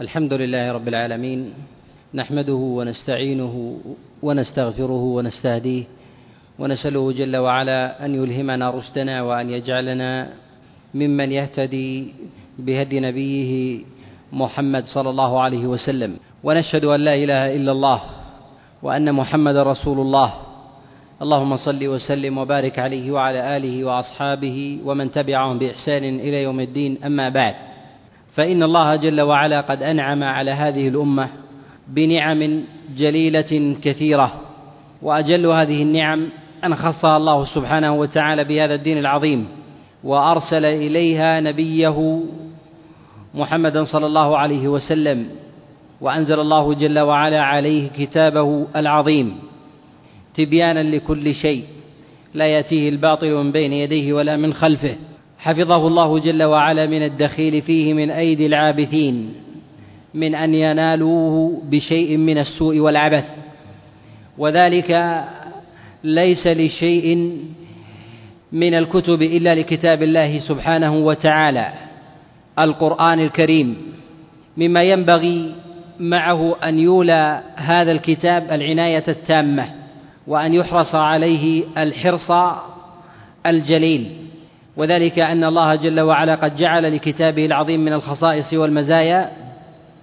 الحمد لله رب العالمين نحمده ونستعينه ونستغفره ونستهديه ونسأله جل وعلا أن يلهمنا رشدنا وأن يجعلنا ممن يهتدي بهدي نبيه محمد صلى الله عليه وسلم. ونشهد أن لا إله إلا الله وأن محمد رسول الله. اللهم صل وسلم وبارك عليه وعلى آله وأصحابه ومن تبعهم بإحسان إلى يوم الدين. أما بعد فإن الله جل وعلا قد أنعم على هذه الأمة بنعم جليلة كثيرة وأجل هذه النعم أن خصها الله سبحانه وتعالى بهذا الدين العظيم وأرسل إليها نبيه محمدا صلى الله عليه وسلم وأنزل الله جل وعلا عليه كتابه العظيم تبيانا لكل شيء لا يأتيه الباطل من بين يديه ولا من خلفه. حفظه الله جل وعلا من الدخيل فيه من أيدي العابثين من أن ينالوه بشيء من السوء والعبث. وذلك ليس لشيء من الكتب إلا لكتاب الله سبحانه وتعالى القرآن الكريم. مما ينبغي معه أن يولى هذا الكتاب العناية التامة وأن يحرص عليه الحرص الجليل. وذلك أن الله جل وعلا قد جعل لكتابه العظيم من الخصائص والمزايا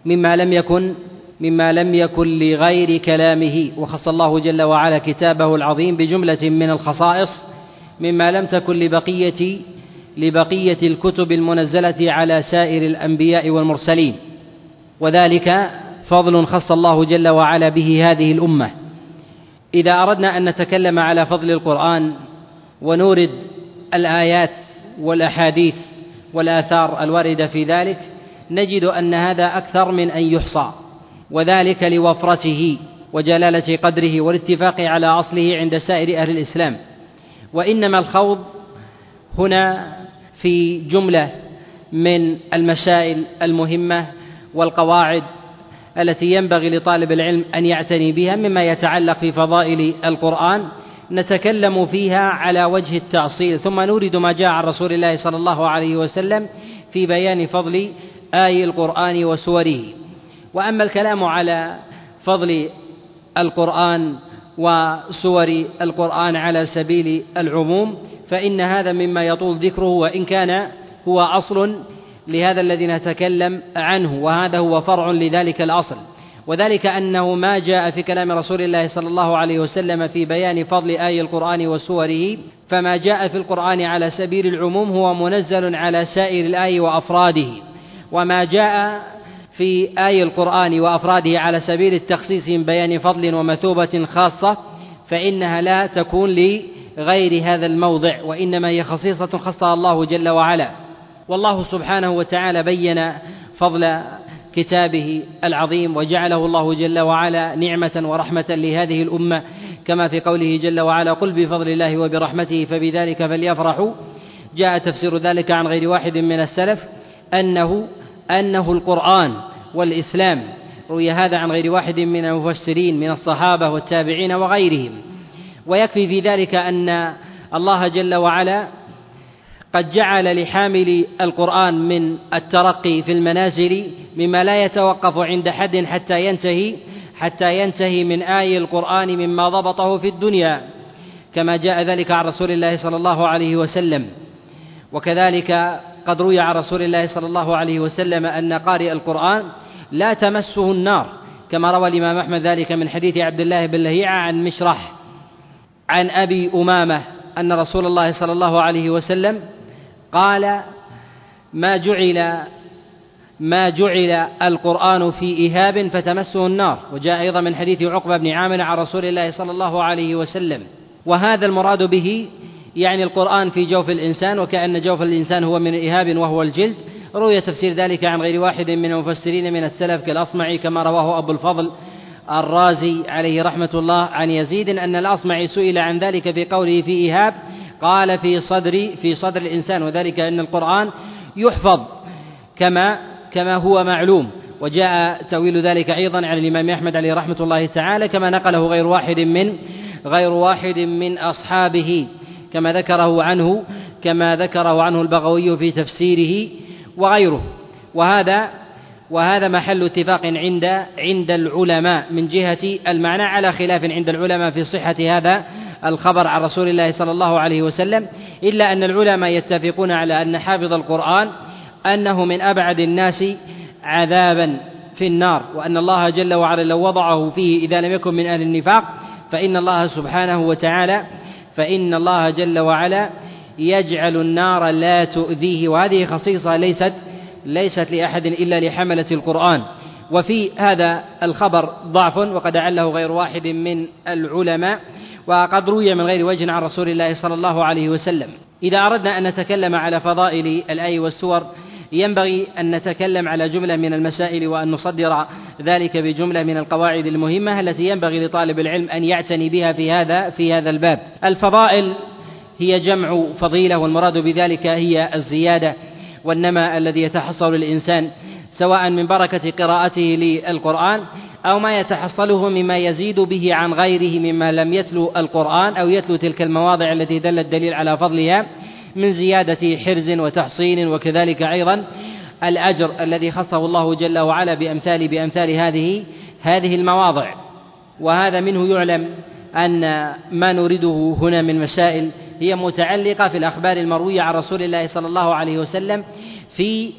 مما لم يكن مما لم يكن لغير كلامه وخص الله جل وعلا كتابه العظيم بجملة من الخصائص مما لم تكن لبقية لبقية الكتب المنزلة على سائر الأنبياء والمرسلين. وذلك فضل خص الله جل وعلا به هذه الأمة. إذا أردنا أن نتكلم على فضل القرآن ونورد الآيات والأحاديث والآثار الواردة في ذلك نجد أن هذا أكثر من أن يحصى وذلك لوفرته وجلالة قدره والاتفاق على أصله عند سائر أهل الإسلام. وإنما الخوض هنا في جملة من المسائل المهمة والقواعد التي ينبغي لطالب العلم أن يعتني بها مما يتعلق في فضائل القرآن نتكلم فيها على وجه التأصيل. ثم نورد ما جاء عن رسول الله صلى الله عليه وسلم في بيان فضل آي القرآن وسوره. وأما الكلام على فضل القرآن وسور القرآن على سبيل العموم فإن هذا مما يطول ذكره وإن كان هو أصل لهذا الذي نتكلم عنه وهذا هو فرع لذلك الأصل. وذلك أنه ما جاء في كلام رسول الله صلى الله عليه وسلم في بيان فضل آي القرآن وسوره فما جاء في القرآن على سبيل العموم هو منزل على سائر الآي وأفراده. وما جاء في آي القرآن وأفراده على سبيل التخصيص من بيان فضل ومثوبة خاصة فإنها لا تكون لغير هذا الموضع وإنما هي خصيصة خصها الله جل وعلا. والله سبحانه وتعالى بين فضل كتابه العظيم وجعله الله جل وعلا نعمة ورحمة لهذه الأمة كما في قوله جل وعلا قل بفضل الله وبرحمته فبذلك فليفرحوا. جاء تفسير ذلك عن غير واحد من السلف أنه أنه القرآن والإسلام. روي هذا عن غير واحد من المفسرين من الصحابة والتابعين وغيرهم. ويكفي في ذلك أن الله جل وعلا قد جعل لحامل القرآن من الترقي في المنازل مما لا يتوقف عند حد حتى ينتهي حتى ينتهي من آي القرآن مما ضبطه في الدنيا كما جاء ذلك عن رسول الله صلى الله عليه وسلم. وكذلك قد روي عن رسول الله صلى الله عليه وسلم أن قارئ القرآن لا تمسه النار كما روى الإمام أحمد ذلك من حديث عبد الله بن لهيعة عن مشرح عن أبي أمامة أن رسول الله صلى الله عليه وسلم قال ما جعل ما جعل القرآن في إهاب فتمسه النار. وجاء أيضا من حديث عقبة بن عامر عن رسول الله صلى الله عليه وسلم. وهذا المراد به يعني القرآن في جوف الإنسان وكأن جوف الإنسان هو من إهاب وهو الجلد. روي تفسير ذلك عن غير واحد من المفسرين من السلف كالأصمعي كما رواه أبو الفضل الرازي عليه رحمة الله عن يزيد أن الأصمعي سئل عن ذلك في قوله في إهاب قال في صدر في صدر الإنسان وذلك أن القرآن يحفظ كما كما هو معلوم. وجاء تأويل ذلك أيضا عن الإمام أحمد عليه رحمة الله تعالى كما نقله غير واحد من غير واحد من أصحابه كما ذكره عنه كما ذكره عنه البغوي في تفسيره وغيره. وهذا وهذا محل اتفاق عند عند العلماء من جهة المعنى على خلاف عند العلماء في صحة هذا الخبر عن رسول الله صلى الله عليه وسلم إلا أن العلماء يتفقون على أن حافظ القرآن أنه من أبعد الناس عذابا في النار وأن الله جل وعلا لو وضعه فيه إذا لم يكن من أهل النفاق فإن الله سبحانه وتعالى فإن الله جل وعلا يجعل النار لا تؤذيه. وهذه خصيصة ليست ليست لأحد إلا لحملة القرآن. وفي هذا الخبر ضعف وقد عله غير واحد من العلماء. وقد روي من غير وجه عن رسول الله صلى الله عليه وسلم إذا أردنا أن نتكلم على فضائل الآي والسور ينبغي أن نتكلم على جملة من المسائل وأن نصدر ذلك بجملة من القواعد المهمة التي ينبغي لطالب العلم أن يعتني بها في هذا في هذا الباب. الفضائل هي جمع فضيلة والمراد بذلك هي الزيادة والنماء الذي يتحصل للإنسان سواء من بركة قراءته للقرآن أو ما يتحصله مما يزيد به عن غيره مما لم يتلو القرآن أو يتلو تلك المواضع التي دل الدليل على فضلها من زيادة حرز وتحصين وكذلك أيضا الأجر الذي خصه الله جل وعلا بأمثال بأمثال هذه هذه المواضع. وهذا منه يعلم أن ما نريده هنا من مسائل هي متعلقة في الأخبار المروية عن رسول الله صلى الله عليه وسلم في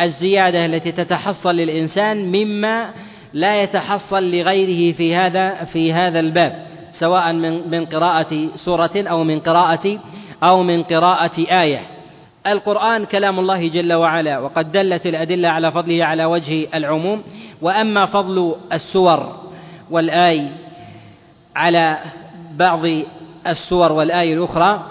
الزيادة التي تتحصل للإنسان مما لا يتحصل لغيره في هذا في هذا الباب سواء من من قراءة سورة أو من قراءة أو من قراءة آية. القرآن كلام الله جل وعلا وقد دلت الأدلة على فضله على وجه العموم. وأما فضل السور والآي على بعض السور والآي الأخرى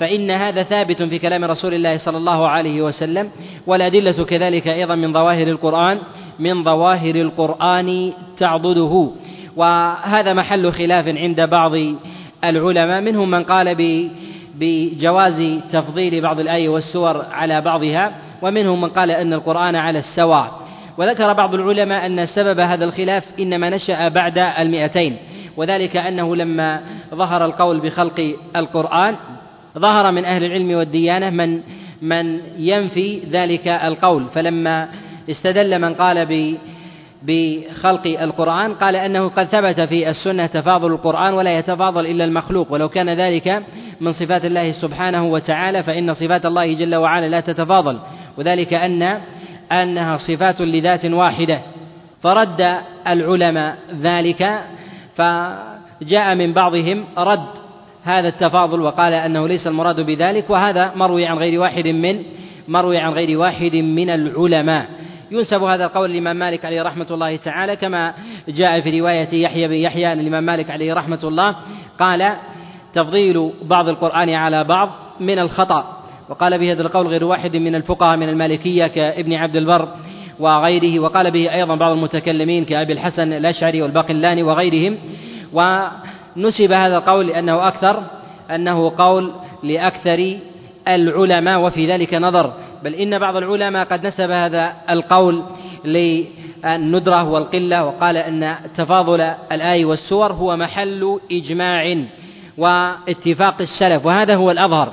فإن هذا ثابت في كلام رسول الله صلى الله عليه وسلم والأدلة كذلك أيضا من ظواهر القرآن من ظواهر القرآن تعضده. وهذا محل خلاف عند بعض العلماء منهم من قال بجواز تفضيل بعض الآية والسور على بعضها ومنهم من قال أن القرآن على السواء. وذكر بعض العلماء أن سبب هذا الخلاف إنما نشأ بعد المئتين وذلك أنه لما ظهر القول بخلق القرآن ظهر من أهل العلم والديانة من من ينفي ذلك القول. فلما استدل من قال بخلق القرآن قال أنه قد ثبت في السنة تفاضل القرآن ولا يتفاضل إلا المخلوق. ولو كان ذلك من صفات الله سبحانه وتعالى فإن صفات الله جل وعلا لا تتفاضل. وذلك أن أنها صفات لذات واحدة. فرد العلماء ذلك فجاء من بعضهم رد هذا التفاضل وقال أنه ليس المراد بذلك وهذا مروي عن غير واحد من مروي عن غير واحد من العلماء. ينسب هذا القول للإمام مالك عليه رحمة الله تعالى كما جاء في رواية يحيى بن يحيى أن الإمام مالك عليه رحمة الله قال تفضيل بعض القرآن على بعض من الخطأ وقال بهذا القول غير واحد من الفقهاء من المالكية كابن عبد البر وغيره وقال به أيضا بعض المتكلمين كأبي الحسن الأشعري والباقلاني وغيرهم. ونسب هذا القول لأنه أكثر أنه قول لأكثر العلماء وفي ذلك نظر. بل إن بعض العلماء قد نسب هذا القول للندرة والقلة وقال أن تفاضل الآي والسور هو محل إجماع واتفاق السلف. وهذا هو الأظهر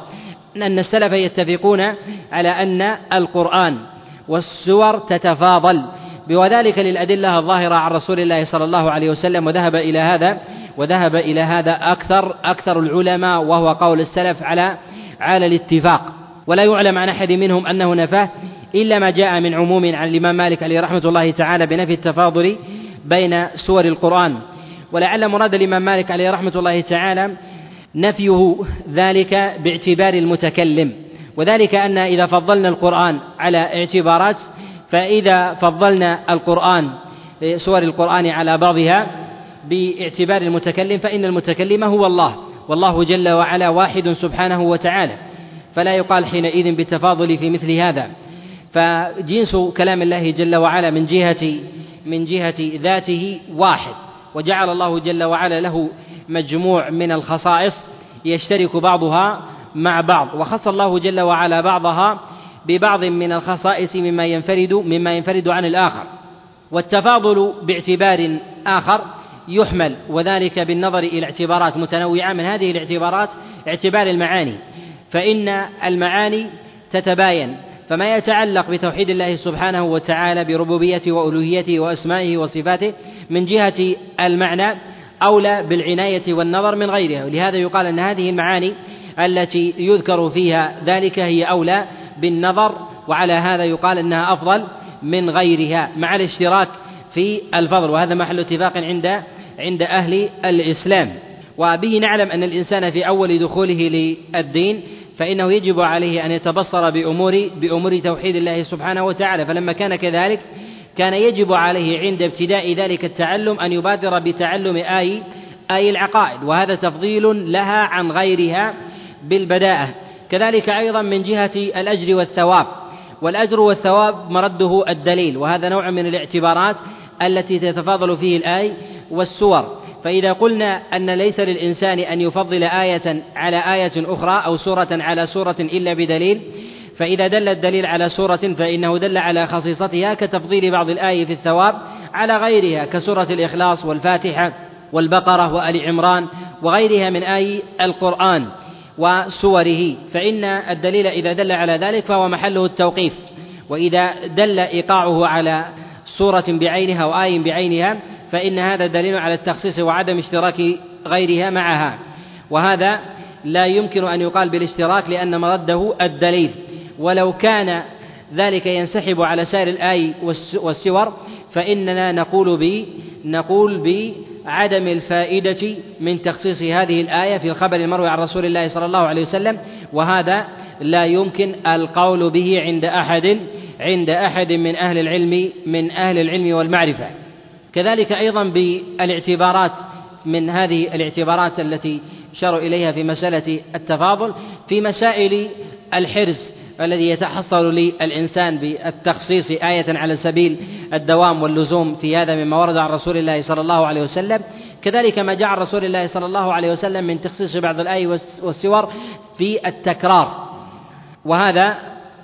أن السلف يتفقون على أن القرآن والسور تتفاضل. وذلك للأدلة الظاهرة عن رسول الله صلى الله عليه وسلم وذهب إلى هذا وذهب إلى هذا أكثر أكثر العلماء وهو قول السلف على على الاتفاق. ولا يعلم عن أحد منهم أنه نفاه إلا ما جاء من عموم عن الإمام مالك عليه رحمة الله تعالى بنفي التفاضل بين سور القرآن. ولعل مراد الإمام مالك عليه رحمة الله تعالى نفيه ذلك باعتبار المتكلم. وذلك أن إذا فضلنا القرآن على اعتبارات فإذا فضلنا القرآن سور القرآن على بعضها باعتبار المتكلم فإن المتكلم هو الله والله جل وعلا واحد سبحانه وتعالى. فلا يقال حينئذ بالتفاضل في مثل هذا. فجنس كلام الله جل وعلا من جهة من جهة ذاته واحد. وجعل الله جل وعلا له مجموع من الخصائص يشترك بعضها مع بعض. وخص الله جل وعلا بعضها ببعض من الخصائص مما ينفرد مما ينفرد عن الآخر. والتفاضل باعتبار آخر يحمل وذلك بالنظر إلى اعتبارات متنوعة. من هذه الاعتبارات اعتبار المعاني. فإن المعاني تتباين فما يتعلق بتوحيد الله سبحانه وتعالى بربوبيته وألوهيته وأسمائه وصفاته من جهة المعنى أولى بالعناية والنظر من غيرها. ولهذا يقال أن هذه المعاني التي يذكر فيها ذلك هي أولى بالنظر وعلى هذا يقال أنها أفضل من غيرها مع الاشتراك في الفضل. وهذا محل اتفاق عند عند أهل الإسلام. وبه نعلم أن الإنسان في أول دخوله للدين فإنه يجب عليه أن يتبصر بأمور بأمور توحيد الله سبحانه وتعالى. فلما كان كذلك كان يجب عليه عند ابتداء ذلك التعلم أن يبادر بتعلم آي آي العقائد. وهذا تفضيل لها عن غيرها بالبداءة. كذلك أيضا من جهة الأجر والثواب. والأجر والثواب مرده الدليل. وهذا نوع من الاعتبارات التي تتفاضل فيه الآي. والسور. فإذا قلنا أن ليس للإنسان أن يفضل آية على آية أخرى أو سورة على سورة إلا بدليل فإذا دل الدليل على سورة فإنه دل على خصيصتها كتفضيل بعض الآية في الثواب على غيرها كسورة الإخلاص والفاتحة والبقرة وآل عمران وغيرها من آي القرآن وسوره. فإن الدليل إذا دل على ذلك فهو محله التوقيف. وإذا دل إيقاعه على سورة بعينها وآي بعينها فإن هذا دليل على التخصيص وعدم اشتراك غيرها معها. وهذا لا يمكن أن يقال بالاشتراك لأن مرده الدليل. ولو كان ذلك ينسحب على سائر الآي والسور فإننا نقول ب نقول بعدم الفائدة من تخصيص هذه الآية في الخبر المروي عن رسول الله صلى الله عليه وسلم. وهذا لا يمكن القول به عند أحد عند أحد من أهل العلم من أهل العلم والمعرفة. كذلك أيضا بالاعتبارات من هذه الاعتبارات التي شروا إليها في مسألة التفاضل في مسائل الحرز الذي يتحصل للإنسان بالتخصيص آية على سبيل الدوام واللزوم في هذا مما ورد عن رسول الله صلى الله عليه وسلم. كذلك ما جاء عن رسول الله صلى الله عليه وسلم من تخصيص بعض الآي والسور في التكرار. وهذا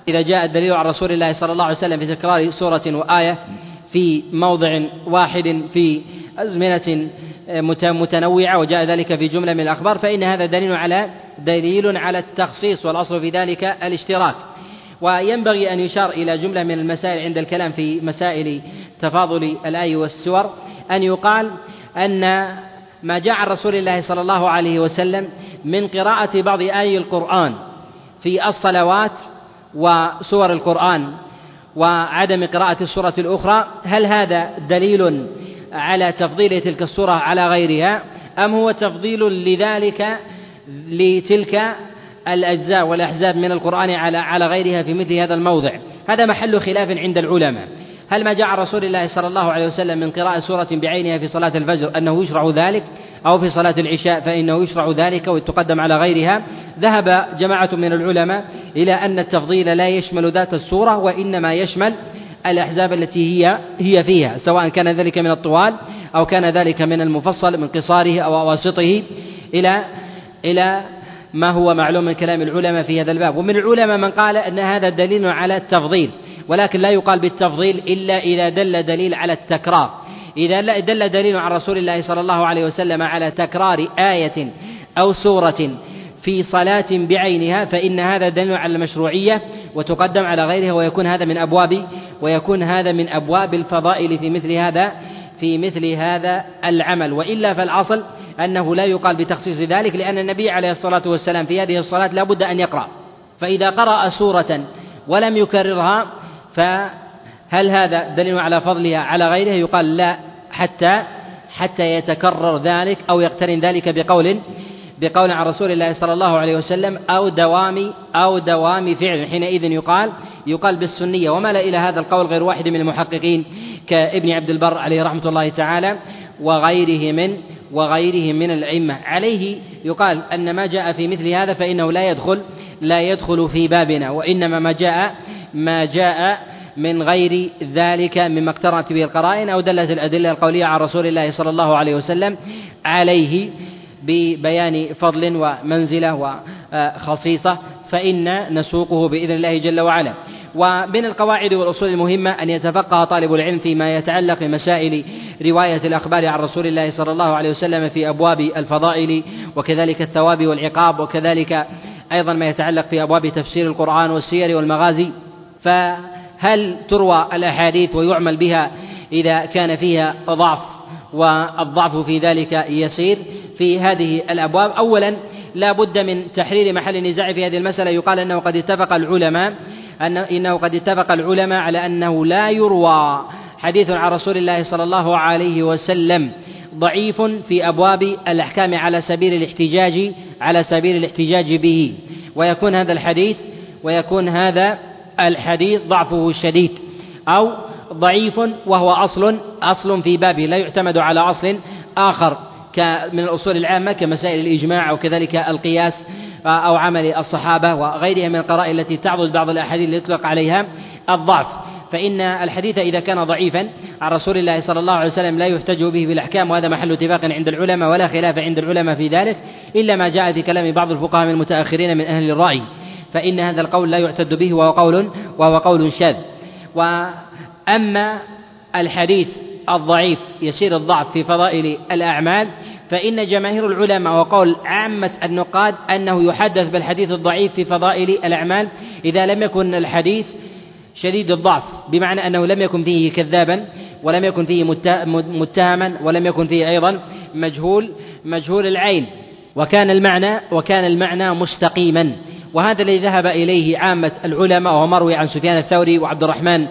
إذا جاء الدليل عن رسول الله صلى الله عليه وسلم في تكرار سورة وآية في موضع واحد في أزمنة متنوعة وجاء ذلك في جملة من الأخبار فإن هذا دليل على دليل على التخصيص والأصل في ذلك الاشتراك. وينبغي أن يشار إلى جملة من المسائل عند الكلام في مسائل تفاضل الآي والسور أن يقال أن ما جاء عن رسول الله صلى الله عليه وسلم من قراءة بعض آي القرآن في الصلوات وسور القرآن. وعدم قراءة السورة الأخرى هل هذا دليل على تفضيل تلك السورة على غيرها أم هو تفضيل لذلك لتلك الأجزاء والأحزاب من القرآن على على غيرها في مثل هذا الموضع؟ هذا محل خلاف عند العلماء. هل ما جاء رسول الله صلى الله عليه وسلم من قراءة سورة بعينها في صلاة الفجر أنه يشرع ذلك؟ أو في صلاة العشاء فإنه يشرع ذلك ويتقدم على غيرها. ذهب جماعة من العلماء إلى أن التفضيل لا يشمل ذات السورة وإنما يشمل الأحزاب التي هي هي فيها سواء كان ذلك من الطوال أو كان ذلك من المفصل من قصاره أو أواسطه إلى إلى ما هو معلوم من كلام العلماء في هذا الباب. ومن العلماء من قال أن هذا دليل على التفضيل ولكن لا يقال بالتفضيل إلا إذا دل دليل على التكرار. إذا دل دليل عن رسول الله صلى الله عليه وسلم على تكرار آية أو سورة في صلاة بعينها فإن هذا دليل على المشروعية وتقدم على غيرها ويكون هذا من أبواب ويكون هذا من أبواب الفضائل في مثل هذا في مثل هذا العمل. وإلا فالأصل أنه لا يقال بتخصيص ذلك لأن النبي عليه الصلاة والسلام في هذه الصلاة لا بد أن يقرأ. فإذا قرأ سورة ولم يكررها فهل هذا دليل على فضلها على غيرها؟ يقال لا حتى حتى يتكرر ذلك أو يقترن ذلك بقول بقول عن رسول الله صلى الله عليه وسلم أو دوام أو دوام فعل. حينئذ يقال يقال بالسنية. وما لا إلى هذا القول غير واحد من المحققين كابن عبد البر عليه رحمة الله تعالى وغيره من وغيره من الأئمة. عليه يقال أن ما جاء في مثل هذا فإنه لا يدخل لا يدخل في بابنا. وإنما ما جاء ما جاء من غير ذلك مما اقترنت به القرائن أو دلت الأدلة القولية عن رسول الله صلى الله عليه وسلم عليه ببيان فضل ومنزلة وخصيصة فإن نسوقه بإذن الله جل وعلا. ومن القواعد والأصول المهمة أن يتفقه طالب العلم فيما يتعلق بمسائل رواية الأخبار عن رسول الله صلى الله عليه وسلم في أبواب الفضائل وكذلك الثواب والعقاب وكذلك أيضا ما يتعلق في أبواب تفسير القرآن والسير والمغازي. فهل تروى الأحاديث ويعمل بها إذا كان فيها ضعف والضعف في ذلك يسير في هذه الأبواب؟ أولا لا بد من تحرير محل النزاع في هذه المسألة. يقال أنه قد اتفق العلماء أن إنه قد اتفق العلماء على أنه لا يروى. حديث عن رسول الله صلى الله عليه وسلم ضعيف في أبواب الأحكام على سبيل الاحتجاج على سبيل الاحتجاج به. ويكون هذا الحديث ويكون هذا الحديث ضعفه شديد أو ضعيف وهو أصل أصل في بابه لا يعتمد على أصل آخر من الأصول العامة كمسائل الإجماع أو كذلك القياس أو عمل الصحابة وغيرها من القرائن التي تعضد بعض الأحاديث اللي يطلق عليها الضعف. فإن الحديث إذا كان ضعيفا عن رسول الله صلى الله عليه وسلم لا يحتج به بالأحكام وهذا محل اتفاق عند العلماء ولا خلاف عند العلماء في ذلك إلا ما جاء في كلام بعض الفقهاء من المتأخرين من أهل الرأي. فإن هذا القول لا يعتد به وهو قول وهو قول شاذ. وأما الحديث الضعيف يسير الضعف في فضائل الأعمال فإن جماهير العلماء وقول عامة النقاد أنه يحدث بالحديث الضعيف في فضائل الأعمال إذا لم يكن الحديث شديد الضعف بمعنى أنه لم يكن فيه كذابا ولم يكن فيه متهما ولم يكن فيه أيضا مجهول مجهول العين. وكان المعنى وكان المعنى مستقيما. وهذا الذي ذهب إليه عامة العلماء وهو مروي عن سفيان الثوري وعبد الرحمن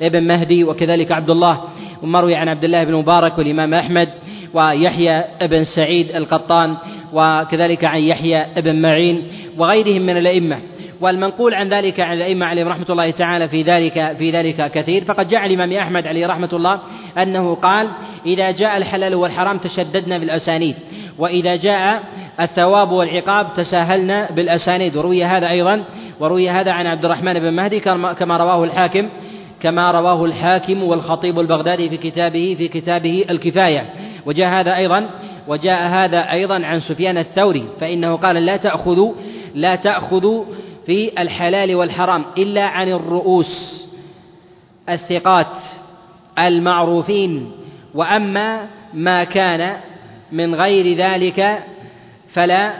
بن مهدي وكذلك عبد الله ومروي عن عبد الله بن مبارك والإمام أحمد ويحيى بن سعيد القطان وكذلك عن يحيى بن معين وغيرهم من الأئمة. والمنقول عن ذلك عن الأئمة عليهم رحمة الله تعالى في ذلك في ذلك كثير. فقد جاء الإمام أحمد عليه رحمة الله أنه قال إذا جاء الحلال والحرام تشددنا بالأسانيد. وإذا جاء الثواب والعقاب تساهلنا بالأسانيد. وروي هذا أيضا وروي هذا عن عبد الرحمن بن مهدي كما رواه الحاكم كما رواه الحاكم والخطيب البغدادي في كتابه في كتابه الكفاية. وجاء هذا أيضا وجاء هذا أيضا عن سفيان الثوري فإنه قال لا تأخذوا لا تأخذوا في الحلال والحرام إلا عن الرؤوس الثقات المعروفين وأما ما كان من غير ذلك فلا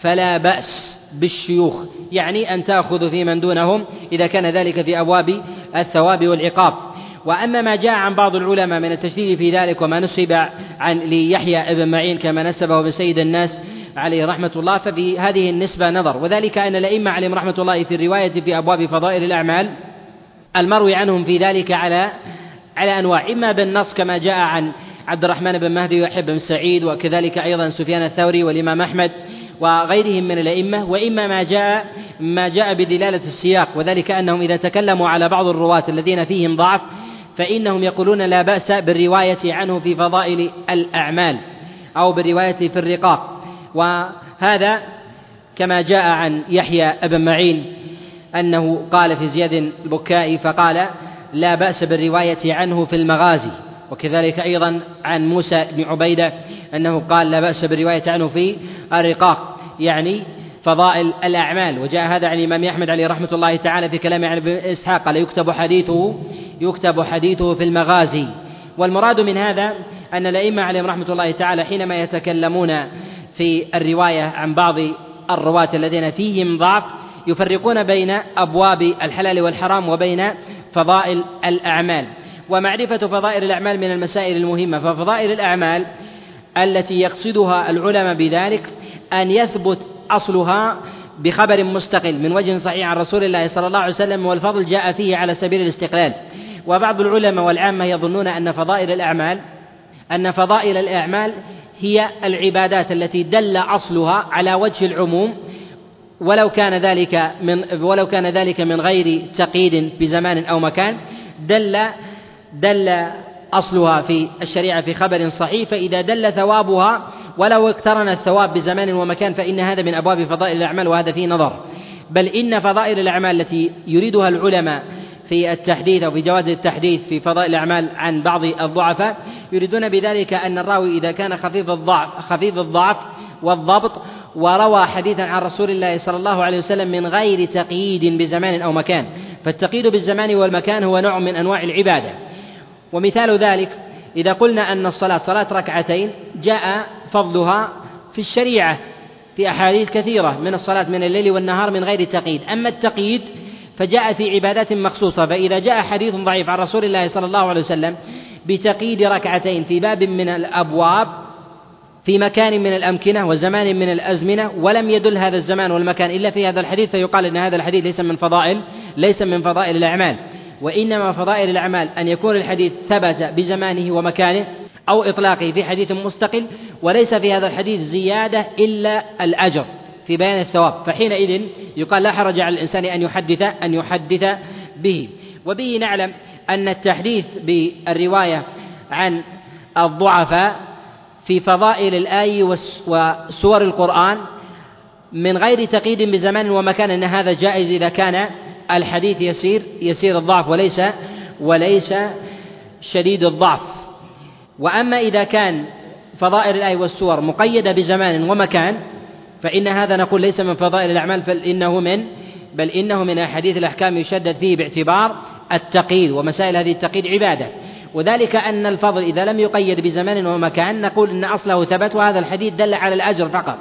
فلا بأس بالشيوخ. يعني أن تأخذ في من دونهم إذا كان ذلك في أبواب الثواب والعقاب. وأما ما جاء عن بعض العلماء من التشديد في ذلك وما نسب عن ليحيى ابن معين كما نسبه بسيد الناس عليه رحمة الله ففي هذه النسبة نظر. وذلك أن الأئمة عليهم رحمة الله في الرواية في أبواب فضائل الأعمال المروي عنهم في ذلك على على أنواع. إما بالنص كما جاء عن عبد الرحمن بن مهدي ويحيى بن سعيد وكذلك أيضا سفيان الثوري والإمام أحمد وغيرهم من الأئمة وإما ما جاء ما جاء بدلالة السياق وذلك أنهم إذا تكلموا على بعض الرواة الذين فيهم ضعف فإنهم يقولون لا بأس بالرواية عنه في فضائل الأعمال أو بالرواية في الرقاق. وهذا كما جاء عن يحيى ابن معين أنه قال في زياد البكائي فقال لا بأس بالرواية عنه في المغازي. وكذلك أيضا عن موسى بن عبيدة أنه قال لا بأس بالرواية عنه في الرقاق يعني فضائل الأعمال. وجاء هذا عن الإمام أحمد عليه رحمة الله تعالى في كلام عن ابن إسحاق قال يكتب حديثه يكتب حديثه في المغازي. والمراد من هذا أن الأئمة عليهم رحمة الله تعالى حينما يتكلمون في الرواية عن بعض الرواة الذين فيهم ضعف يفرقون بين أبواب الحلال والحرام وبين فضائل الأعمال. ومعرفة فضائل الأعمال من المسائل المهمة. ففضائل الأعمال التي يقصدها العلماء بذلك أن يثبت أصلها بخبر مستقل من وجه صحيح عن رسول الله صلى الله عليه وسلم والفضل جاء فيه على سبيل الاستقلال. وبعض العلماء والعامة يظنون أن فضائل الأعمال أن فضائل الأعمال هي العبادات التي دل أصلها على وجه العموم ولو كان ذلك من ولو كان ذلك من غير تقييد بزمان أو مكان دل دل أصلها في الشريعة في خبر صحيح فإذا دل ثوابها ولو اقترن الثواب بزمان ومكان فإن هذا من أبواب فضائل الأعمال وهذا فيه نظر. بل إن فضائل الأعمال التي يريدها العلماء في التحديث أو في جواز التحديث في فضائل الأعمال عن بعض الضعفاء يريدون بذلك أن الراوي إذا كان خفيف الضعف خفيف الضعف والضبط وروى حديثا عن رسول الله صلى الله عليه وسلم من غير تقييد بزمان أو مكان. فالتقييد بالزمان والمكان هو نوع من أنواع العبادة. ومثال ذلك إذا قلنا أن الصلاة صلاة ركعتين جاء فضلها في الشريعة في أحاديث كثيرة من الصلاة من الليل والنهار من غير تقييد. أما التقييد فجاء في عبادات مخصوصة فإذا جاء حديث ضعيف عن رسول الله صلى الله عليه وسلم بتقييد ركعتين في باب من الأبواب في مكان من الأمكنة وزمان من الأزمنة ولم يدل هذا الزمان والمكان إلا في هذا الحديث فيقال أن هذا الحديث ليس من فضائل ليس من فضائل الأعمال. وإنما فضائل الأعمال أن يكون الحديث ثبت بزمانه ومكانه أو إطلاقه في حديث مستقل وليس في هذا الحديث زيادة إلا الأجر في بيان الثواب. فحينئذ يقال لا حرج على الإنسان أن يحدث أن يحدث به. وبه نعلم أن التحديث بالرواية عن الضعفاء في فضائل الآي وسور القرآن من غير تقييد بزمان ومكان أن هذا جائز إذا كان الحديث يسير يسير الضعف وليس وليس شديد الضعف. وأما إذا كان فضائل الآي والسور مقيدة بزمان ومكان فإن هذا نقول ليس من فضائل الأعمال بل إنه من بل إنه من أحاديث الأحكام يشدد فيه باعتبار التقييد ومسائل هذه التقييد عبادة. وذلك أن الفضل إذا لم يقيد بزمان ومكان نقول إن أصله ثبت وهذا الحديث دل على الأجر فقط.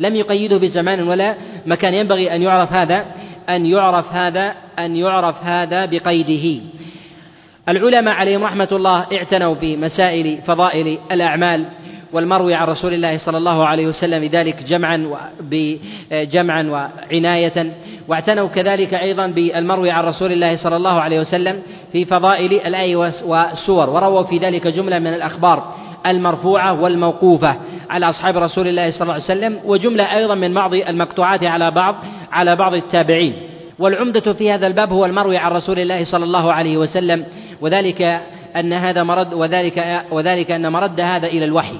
لم يقيده بزمان ولا مكان. ينبغي أن يعرف هذا أن يعرف هذا أن يعرف هذا بقيده. العلماء عليهم رحمة الله اعتنوا بمسائل فضائل الأعمال والمروي عن رسول الله صلى الله عليه وسلم ذلك جمعا جمعا وعناية. واعتنوا كذلك أيضا بالمروي عن رسول الله صلى الله عليه وسلم في فضائل الآي والسور ورووا في ذلك جملة من الأخبار المرفوعة والموقوفة. على أصحاب رسول الله صلى الله عليه وسلم وجملة أيضا من بعض المقطوعات على بعض على بعض التابعين. والعمدة في هذا الباب هو المروي عن رسول الله صلى الله عليه وسلم وذلك أن هذا مرد وذلك وذلك أن مرد هذا إلى الوحي.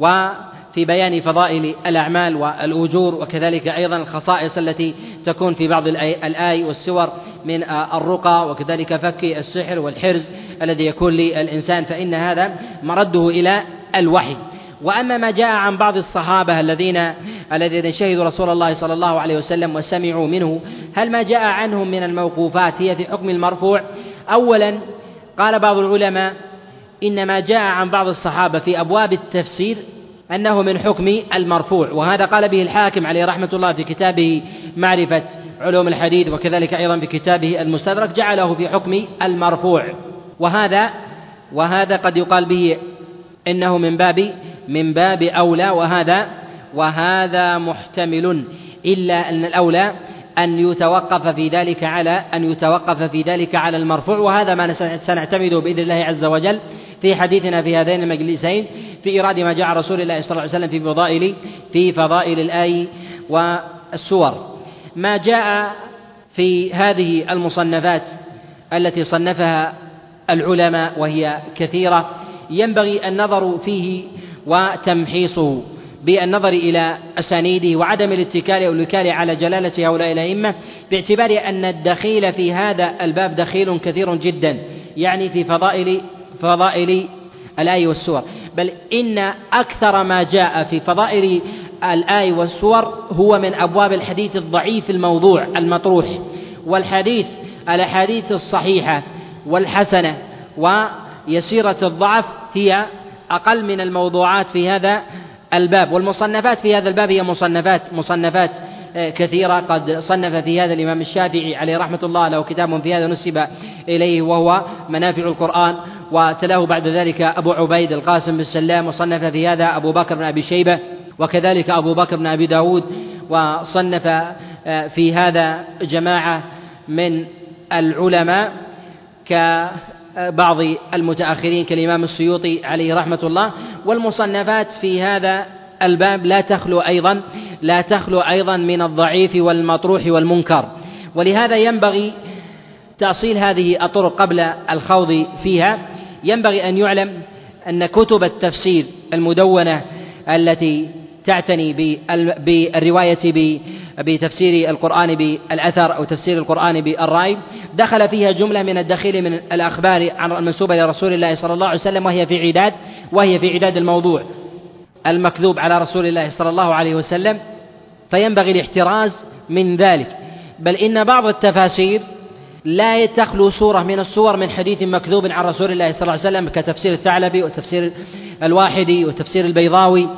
وفي بيان فضائل الأعمال والأجور وكذلك أيضا الخصائص التي تكون في بعض الآي والسور من الرقى وكذلك فك السحر والحرز الذي يكون للإنسان فإن هذا مرده إلى الوحي. وأما ما جاء عن بعض الصحابة الذين الذين شهدوا رسول الله صلى الله عليه وسلم وسمعوا منه هل ما جاء عنهم من الموقوفات هي في حكم المرفوع؟ اولا قال بعض العلماء إن ما جاء عن بعض الصحابة في أبواب التفسير أنه من حكم المرفوع وهذا قال به الحاكم عليه رحمة الله في كتابه معرفة علوم الحديث وكذلك أيضا في كتابه المستدرك جعله في حكم المرفوع. وهذا وهذا قد يقال به إنه من باب من باب أولى وهذا وهذا محتمل. إلا أن الأولى أن يتوقف في ذلك على أن يتوقف في ذلك على المرفوع وهذا ما سنعتمده بإذن الله عز وجل في حديثنا في هذين المجلسين في إيراد ما جاء رسول الله صلى الله عليه وسلم في فضائل في فضائل الآي والسور. ما جاء في هذه المصنفات التي صنفها العلماء وهي كثيرة ينبغي النظر فيه وتمحيصه بالنظر إلى أسانيده وعدم الاتكال أو الوكالة على جلالة هؤلاء الأئمة باعتبار أن الدخيل في هذا الباب دخيل كثير جدا يعني في فضائل فضائل الآي والسور. بل إن أكثر ما جاء في فضائل الآي والسور هو من أبواب الحديث الضعيف الموضوع المطروح والحديث الأحاديث الصحيحة والحسنة ويسيرة الضعف هي أقل من الموضوعات في هذا الباب والمصنفات في هذا الباب هي مصنفات مصنفات آه، كثيرة. قد صنف في هذا الإمام الشافعي عليه رحمة الله له كتاب في هذا نسب إليه وهو منافع القرآن. وتلاه بعد ذلك أبو عبيد القاسم بن سلام وصنف في هذا أبو بكر بن أبي شيبة وكذلك أبو بكر بن أبي داود. وصنف آه، في هذا جماعة من العلماء كبعض المتأخرين كالإمام السيوطي عليه رحمة الله والمصنفات في هذا الباب لا تخلو أيضا لا تخلو أيضا من الضعيف والمطروح والمنكر. ولهذا ينبغي تأصيل هذه الطرق قبل الخوض فيها. ينبغي أن يعلم أن كتب التفسير المدونة التي تعتني بالرواية بتفسير القرآن بالأثر أو تفسير القرآن بالرأي. دخل فيها جملة من الدخيل من الأخبار عن المنسوبة لرسول الله صلى الله عليه وسلم وهي في عداد وهي في عداد الموضوع. المكذوب على رسول الله صلى الله عليه وسلم. فينبغي الاحتراز من ذلك. بل إن بعض التفاسير لا تخلو سورة من السور من حديث مكذوب عن رسول الله صلى الله عليه وسلم كتفسير الثعلبي وتفسير الواحدي وتفسير البيضاوي.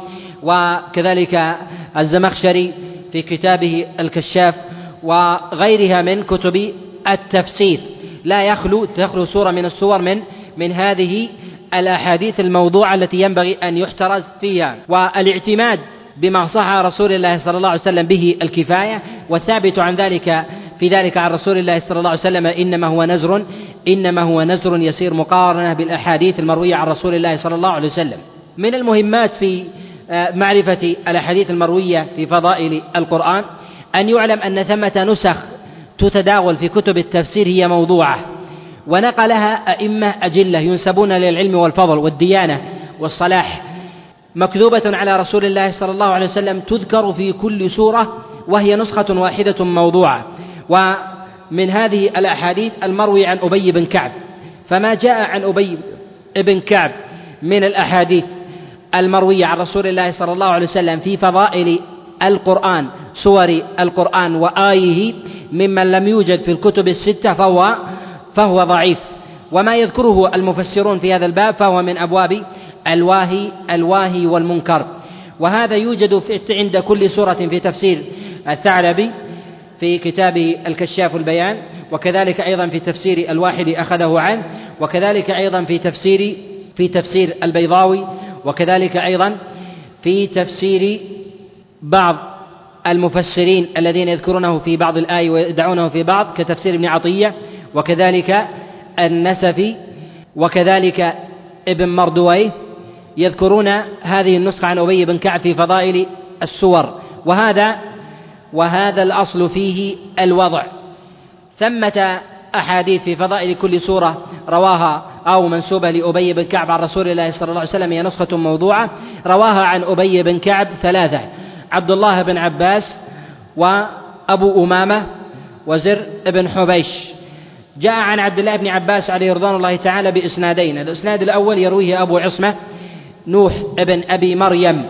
وكذلك الزمخشري في كتابه الكشاف وغيرها من كتب التفسير. لا يخلو تخلو سورة من السور من من هذه الأحاديث الموضوعة التي ينبغي أن يحترز فيها. والإعتماد بما صح رسول الله صلى الله عليه وسلم به الكفاية والثابت عن ذلك في ذلك عن رسول الله صلى الله عليه وسلم إنما هو نزر إنما هو نزر يسير مقارنة بالأحاديث المروية عن رسول الله صلى الله عليه وسلم. من المهمات في معرفة الأحاديث المروية في فضائل القرآن أن يعلم أن ثمة نسخ تتداول في كتب التفسير هي موضوعة ونقلها أئمة أجلة ينسبون للعلم والفضل والديانة والصلاح. مكذوبة على رسول الله صلى الله عليه وسلم تذكر في كل سورة وهي نسخة واحدة موضوعة. ومن هذه الأحاديث المروي عن أبي بن كعب. فما جاء عن أبي بن كعب من الأحاديث المروية عن رسول الله صلى الله عليه وسلم في فضائل القرآن سور القرآن وآيه ممن لم يوجد في الكتب الستة فهو فهو ضعيف. وما يذكره المفسرون في هذا الباب فهو من أبواب الواهي الواهي والمنكر. وهذا يوجد عند كل سورة في تفسير الثعلبي في كتابه الكشاف البيان وكذلك أيضا في تفسير الواحد أخذه عنه وكذلك أيضا في تفسير في تفسير البيضاوي وكذلك أيضا في تفسير بعض المفسرين الذين يذكرونه في بعض الآي ويدعونه في بعض كتفسير ابن عطية وكذلك النسفي وكذلك ابن مردويه يذكرون هذه النسخة عن أبي بن كعب في فضائل السور. وهذا وهذا الأصل فيه الوضع. ثمة أحاديث في فضائل كل سورة رواها أو منسوبة لأبي بن كعب عن رسول الله صلى الله عليه وسلم هي نسخة موضوعة رواها عن أبي بن كعب ثلاثة عبد الله بن عباس وأبو أمامة وزر بن حبيش. جاء عن عبد الله بن عباس عليه رضوان الله تعالى بإسنادين الإسناد الأول يرويه أبو عصمة نوح بن أبي مريم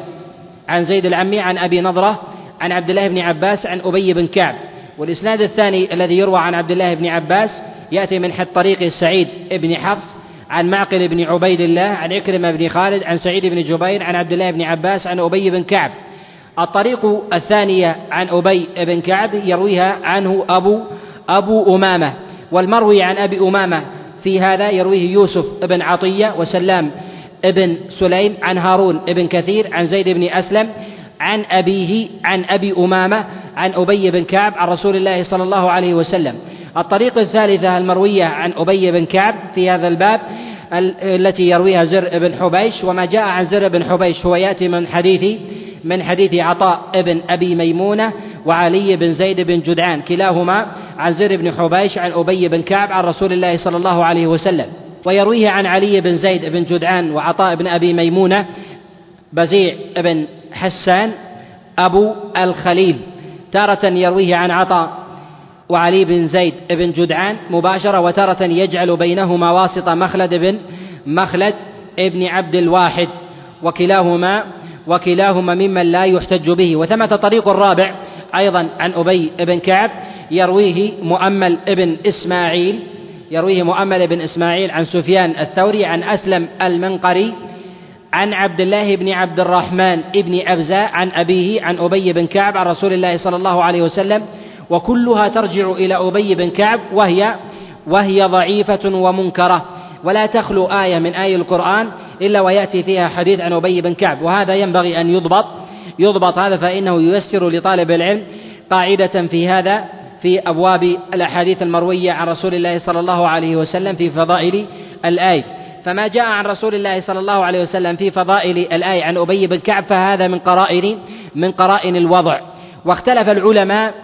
عن زيد العمي عن أبي نضرة عن عبد الله بن عباس عن أبي بن كعب. والإسناد الثاني الذي يروى عن عبد الله بن عباس يأتي من حد طريق سعيد بن حفص عن معقل بن عبيد الله عن عكرمة بن خالد عن سعيد بن جبير عن عبد الله بن عباس عن أبي بن كعب. الطريق الثانية عن أبي بن كعب يرويها عنه أبو أبو أمامة والمروي عن أبي أمامة. في هذا يرويه يوسف بن عطية وسلام بن سليم عن هارون بن كثير عن زيد بن أسلم عن أبيه عن أبي أمامة عن أبي بن كعب عن رسول الله صلى الله عليه وسلم. الطريق الثالثة المروية عن أبي بن كعب في هذا الباب التي يرويها زر بن حبيش وما جاء عن زر بن حبيش هو يأتي من حديث من حديث عطاء بن أبي ميمونة وعلي بن زيد بن جدعان كلاهما عن زر بن حبيش عن أبي بن كعب عن رسول الله صلى الله عليه وسلم. ويرويه عن علي بن زيد بن جدعان وعطاء بن أبي ميمونة بزيع بن حسان أبو الخليل. تارة يرويه عن عطاء وعلي بن زيد بن جدعان مباشرة وتارة يجعل بينهما واسطة مخلد بن مخلد ابن عبد الواحد وكلاهما وكلاهما ممن لا يحتج به. وثمة طريق الرابع أيضا عن أبي بن كعب يرويه مؤمل ابن إسماعيل يرويه مؤمل بن إسماعيل عن سفيان الثوري عن أسلم المنقري عن عبد الله بن عبد الرحمن بن أبزة عن أبيه عن أبي بن كعب عن رسول الله صلى الله عليه وسلم وكلها ترجع إلى أبي بن كعب وهي وهي ضعيفة ومنكرة. ولا تخلو آية من آي القرآن إلا ويأتي فيها حديث عن أبي بن كعب. وهذا ينبغي أن يضبط يضبط هذا فإنه ييسر لطالب العلم قاعدة في هذا في أبواب الأحاديث المروية عن رسول الله صلى الله عليه وسلم في فضائل الآية فما جاء عن رسول الله صلى الله عليه وسلم في فضائل الآية عن أبي بن كعب فهذا من قرائن من قرائن الوضع. واختلف العلماء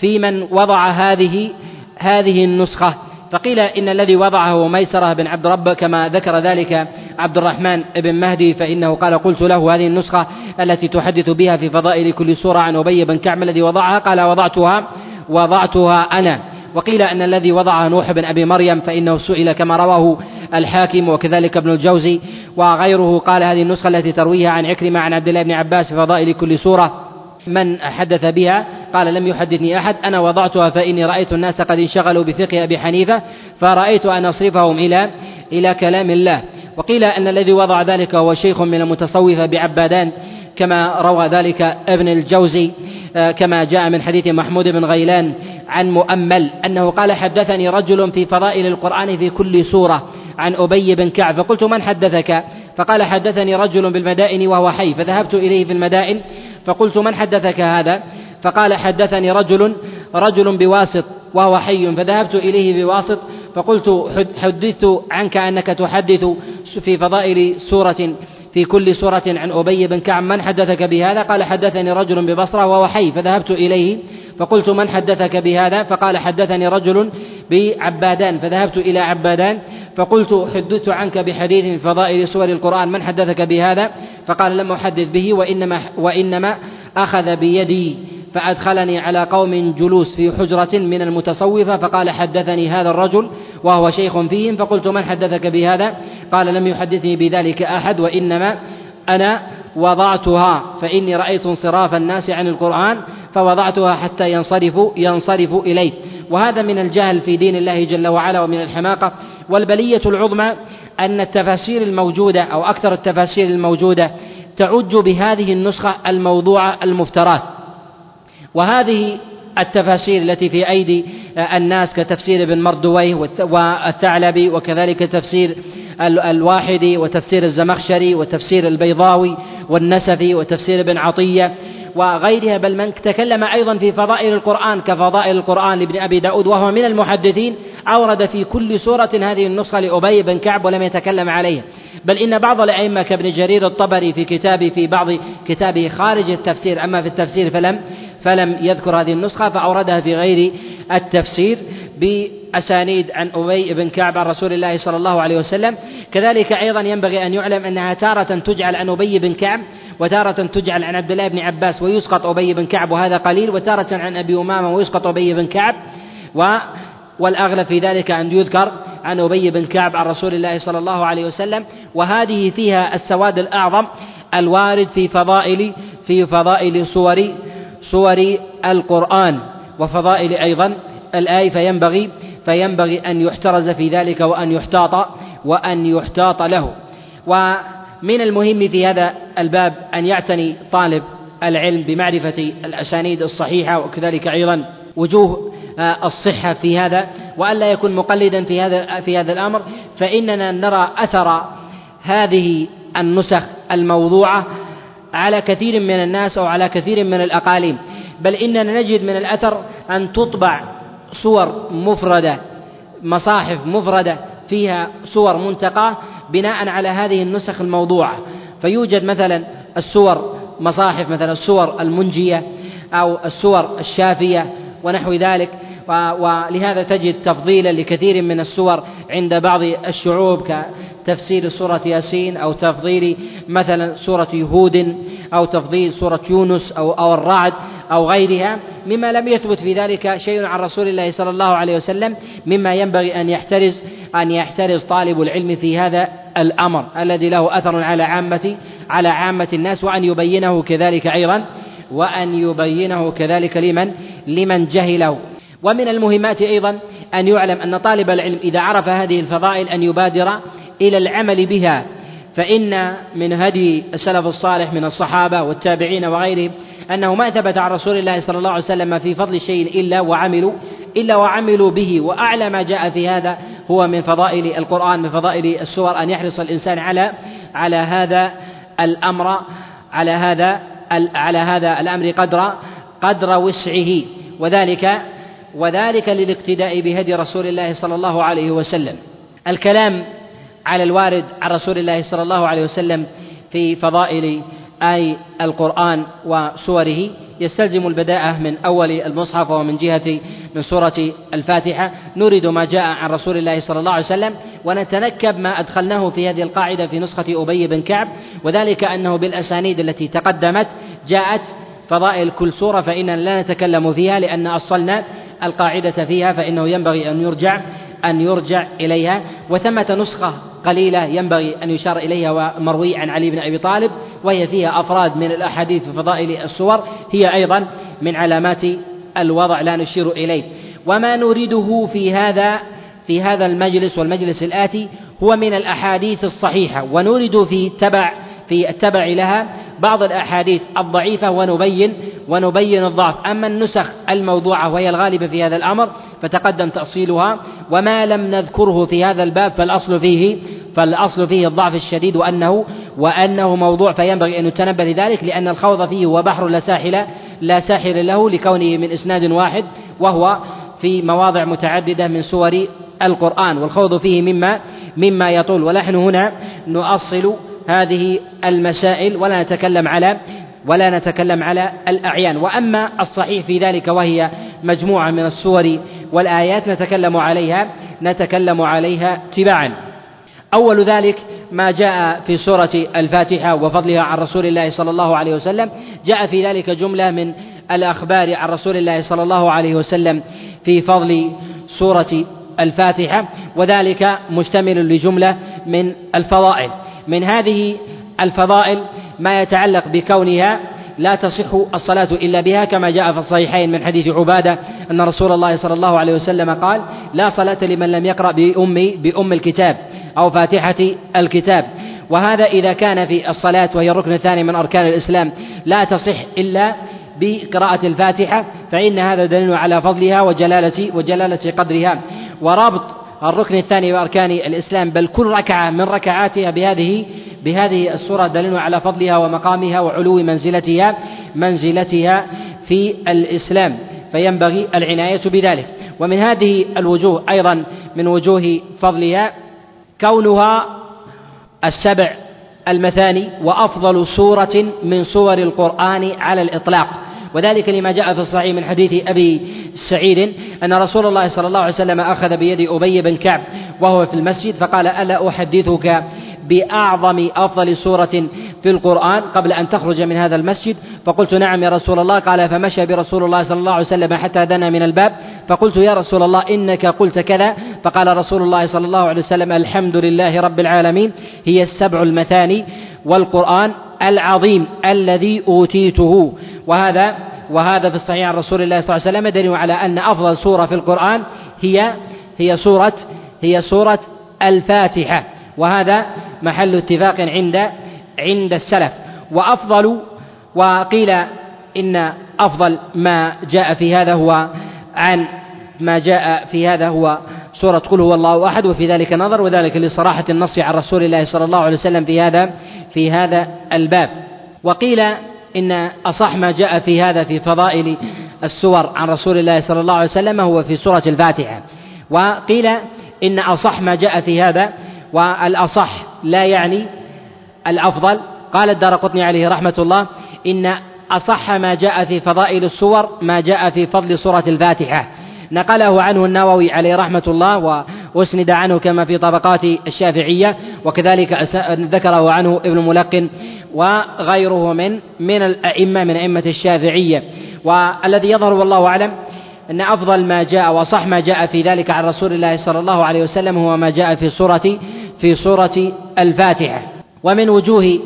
في من وضع هذه هذه النسخة. فقيل إن الذي وضعه هو ميسرة بن عبد رب كما ذكر ذلك عبد الرحمن بن مهدي فإنه قال قلت له هذه النسخة التي تحدث بها في فضائل كل سورة عن أبي بن كعب الذي وضعها قال وضعتها وضعتها أنا. وقيل أن الذي وضعها نوح بن أبي مريم فإنه سئل كما رواه الحاكم وكذلك ابن الجوزي وغيره قال هذه النسخة التي ترويها عن عكرمة عن عبد الله بن عباس في فضائل كل سورة. من حدث بها؟ قال لم يحدثني أحد. أنا وضعتها فإني رأيت الناس قد انشغلوا بفقه أبي حنيفة فرأيت أن أصرفهم إلى إلى كلام الله. وقيل أن الذي وضع ذلك هو شيخ من المتصوفة بعبادان كما روى ذلك ابن الجوزي آه، كما جاء من حديث محمود بن غيلان عن مؤمل أنه قال حدثني رجل في فضائل القرآن في كل سورة عن أبي بن كعب فقلت من حدثك؟ فقال حدثني رجل بالمدائن وهو حي فذهبت إليه في المدائن فقلت من حدثك هذا؟ فقال حدثني رجل رجل بواسط وهو حي فذهبت إليه بواسط فقلت حدثت عنك أنك تحدث في فضائل سورة في كل سورة عن أبي بن كعب من حدثك بهذا؟ قال حدثني رجل ببصرة وهو حي فذهبت إليه فقلت من حدثك بهذا؟ فقال حدثني رجل بعبادان فذهبت إلى عبادان فقلت حدثت عنك بحديث من فضائل سور القرآن من حدثك بهذا؟ فقال لم أحدث به وإنما, وإنما أخذ بيدي فأدخلني على قوم جلوس في حجرة من المتصوفة فقال حدثني هذا الرجل وهو شيخ فيهم فقلت من حدثك بهذا؟ قال لم يحدثني بذلك أحد وإنما أنا وضعتها فإني رأيت انصراف الناس عن القرآن فوضعتها حتى ينصرفوا ينصرفوا إليه وهذا من الجهل في دين الله جل وعلا ومن الحماقة. والبلية العظمى أن التفاسير الموجودة أو أكثر التفاسير الموجودة تعج بهذه النسخة الموضوعة المفترات. وهذه التفاسير التي في أيدي الناس كتفسير ابن مردويه والثعلبي وكذلك تفسير الواحدي وتفسير الزمخشري وتفسير البيضاوي والنسفي وتفسير ابن عطية وغيرها بل من تكلم أيضا في فضائل القرآن كفضائل القرآن لابن أبي داود وهو من المحدثين أورد في كل سورة هذه النسخة لأبي بن كعب ولم يتكلم عليها. بل إن بعض الأئمة كابن جرير الطبري في كتابه في بعض كتابه خارج التفسير أما في التفسير فلم فلم يذكر هذه النسخة فأوردها في غير التفسير. بأسانيد عن أبي بن كعب عن رسول الله صلى الله عليه وسلم. كذلك أيضا ينبغي أن يعلم أنها تارة تجعل عن أبي بن كعب وتارة تجعل عن عبد الله بن عباس ويسقط أبي بن كعب وهذا قليل وتارة عن أبي أمامة ويسقط أبي بن كعب. و والأغلب في ذلك أن يذكر عن أبي بن كعب عن رسول الله صلى الله عليه وسلم. وهذه فيها السواد الأعظم الوارد في فضائل في فضائل صور صور القرآن. وفضائل أيضا الآية فينبغي فينبغي أن يحترز في ذلك وأن يحتاط وأن يحتاط له. ومن المهم في هذا الباب أن يعتني طالب العلم بمعرفة الأسانيد الصحيحة وكذلك أيضا وجوه آه، الصحة في هذا. وألا يكون مقلدا في هذا في هذا الأمر فإننا نرى أثر هذه النسخ الموضوعة على كثير من الناس أو على كثير من الأقاليم. بل إننا نجد من الأثر أن تطبع صور مفردة مصاحف مفردة فيها صور منتقاة بناء على هذه النسخ الموضوعة. فيوجد مثلا الصور مصاحف مثلا الصور المنجية أو الصور الشافية ونحو ذلك. ولهذا تجد تفضيلا لكثير من السور عند بعض الشعوب كتفسير سورة ياسين أو تفضيل مثلا سورة يهود أو تفضيل سورة يونس أو أو الرعد أو غيرها مما لم يثبت في ذلك شيء عن رسول الله صلى الله عليه وسلم مما ينبغي أن يحترز أن يحترز طالب العلم في هذا الأمر الذي له أثر على عامة على عامة الناس وأن يبينه كذلك أيضا وأن يبينه كذلك لمن لمن جهله. ومن المهمات أيضا أن يعلم أن طالب العلم إذا عرف هذه الفضائل أن يبادر إلى العمل بها فإن من هدي السلف الصالح من الصحابة والتابعين وغيرهم أنه ما ثبت عن رسول الله صلى الله عليه وسلم في فضل شيء إلا وعملوا إلا وعملوا به وأعلى ما جاء في هذا هو من فضائل القرآن من فضائل السور أن يحرص الإنسان على على هذا الأمر على هذا على هذا الأمر قدر قدر وسعه وذلك وذلك للاقتداء بهدي رسول الله صلى الله عليه وسلم. الكلام على الوارد عن رسول الله صلى الله عليه وسلم في فضائل آي القرآن وسوره يستلزم البداءة من أول المصحف ومن جهة من سورة الفاتحة. نريد ما جاء عن رسول الله صلى الله عليه وسلم ونتنكب ما أدخلناه في هذه القاعدة في نسخة أبي بن كعب وذلك أنه بالأسانيد التي تقدمت جاءت فضائل كل سورة فإننا لا نتكلم فيها لأن أصلنا القاعدة فيها فإنه ينبغي أن يرجع أن يرجع إليها. وثمة نسخة قليلة ينبغي أن يشار إليها ومروي عن علي بن أبي طالب وهي فيها أفراد من الأحاديث في فضائل السور. هي أيضا من علامات الوضع لا نشير إليه. وما نريده في هذا في هذا المجلس والمجلس الآتي هو من الأحاديث الصحيحة ونريد في تبع في التبع لها بعض الأحاديث الضعيفة ونبين ونبين الضعف. أما النسخ الموضوعة وهي الغالبة في هذا الأمر فتقدم تأصيلها. وما لم نذكره في هذا الباب فالأصل فيه فالأصل فيه الضعف الشديد وأنه وأنه موضوع فينبغي أن يتنبه لذلك لأن الخوض فيه هو بحر لا ساحل لا ساحل له لكونه من إسناد واحد وهو في مواضع متعددة من سور القرآن. والخوض فيه مما مما يطول. ونحن هنا نؤصل هذه المسائل ولا نتكلم على ولا نتكلم على الأعيان. وأما الصحيح في ذلك وهي مجموعة من السور والآيات نتكلم عليها نتكلم عليها تباعا. أول ذلك ما جاء في سورة الفاتحة وفضلها عن رسول الله صلى الله عليه وسلم. جاء في ذلك جملة من الأخبار عن رسول الله صلى الله عليه وسلم في فضل سورة الفاتحة وذلك مشتمل لجملة من الفضائل. من هذه الفضائل ما يتعلق بكونها لا تصح الصلاة إلا بها كما جاء في الصحيحين من حديث عبادة أن رسول الله صلى الله عليه وسلم قال لا صلاة لمن لم يقرأ بأم بأم الكتاب أو فاتحة الكتاب. وهذا إذا كان في الصلاة وهي الركن الثاني من أركان الإسلام لا تصح إلا بقراءة الفاتحة فإن هذا دليل على فضلها وجلالة وجلالة قدرها. ورابط الركن الثاني بأركان الإسلام بل كل ركعة من ركعاتها بهذه بهذه السورة دليل على فضلها ومقامها وعلو منزلتها منزلتها في الإسلام. فينبغي العناية بذلك. ومن هذه الوجوه أيضا من وجوه فضلها كونها السبع المثاني وأفضل سورة من سور القرآن على الإطلاق. وذلك لما جاء في الصحيح من حديث أبي سعيد أن رسول الله صلى الله عليه وسلم أخذ بيد أبي بن كعب وهو في المسجد فقال ألا أحدثك بأعظم أفضل سورة في القرآن قبل أن تخرج من هذا المسجد؟ فقلت نعم يا رسول الله. قال فمشى برسول الله صلى الله عليه وسلم حتى دنا من الباب. فقلت يا رسول الله إنك قلت كذا. فقال رسول الله صلى الله عليه وسلم الحمد لله رب العالمين. هي السبع المثاني والقرآن العظيم الذي أوتيته. وهذا وهذا في الصحيح عن رسول الله صلى الله عليه وسلم دليل على أن أفضل سورة في القرآن هي هي سورة هي سورة الفاتحة. وهذا محل اتفاق عند عند السلف. وأفضل وقيل إن أفضل ما جاء في هذا هو عن ما جاء في هذا هو سورة قل هو الله أحد وفي ذلك نظر وذلك لصراحة النص عن رسول الله صلى الله عليه وسلم في هذا في هذا الباب. وقيل إن أصح ما جاء في هذا في فضائل السور عن رسول الله صلى الله عليه وسلم هو في سورة الفاتحة. وقيل إن أصح ما جاء في هذا والأصح لا يعني الأفضل. قال الدار قطني عليه رحمة الله إن أصح ما جاء في فضائل السور ما جاء في فضل سورة الفاتحة. نقله عنه النووي عليه رحمة الله وأسند عنه كما في طبقات الشافعية وكذلك ذكره عنه ابن ملقن وغيره من من الأئمة من أئمة الشافعية والذي يظهر والله أعلم أن أفضل ما جاء وصح ما جاء في ذلك عن رسول الله صلى الله عليه وسلم هو ما جاء في سورة في سورة الفاتحة ومن وجوه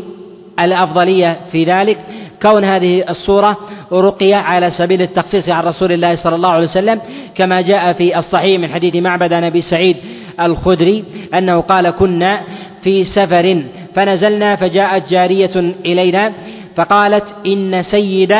الأفضلية في ذلك كون هذه السورة رقية على سبيل التخصيص عن رسول الله صلى الله عليه وسلم كما جاء في الصحيح من حديث معبد عن أبي سعيد الخدري أنه قال كنا في سفر فنزلنا فجاءت جارية إلينا فقالت إن سيد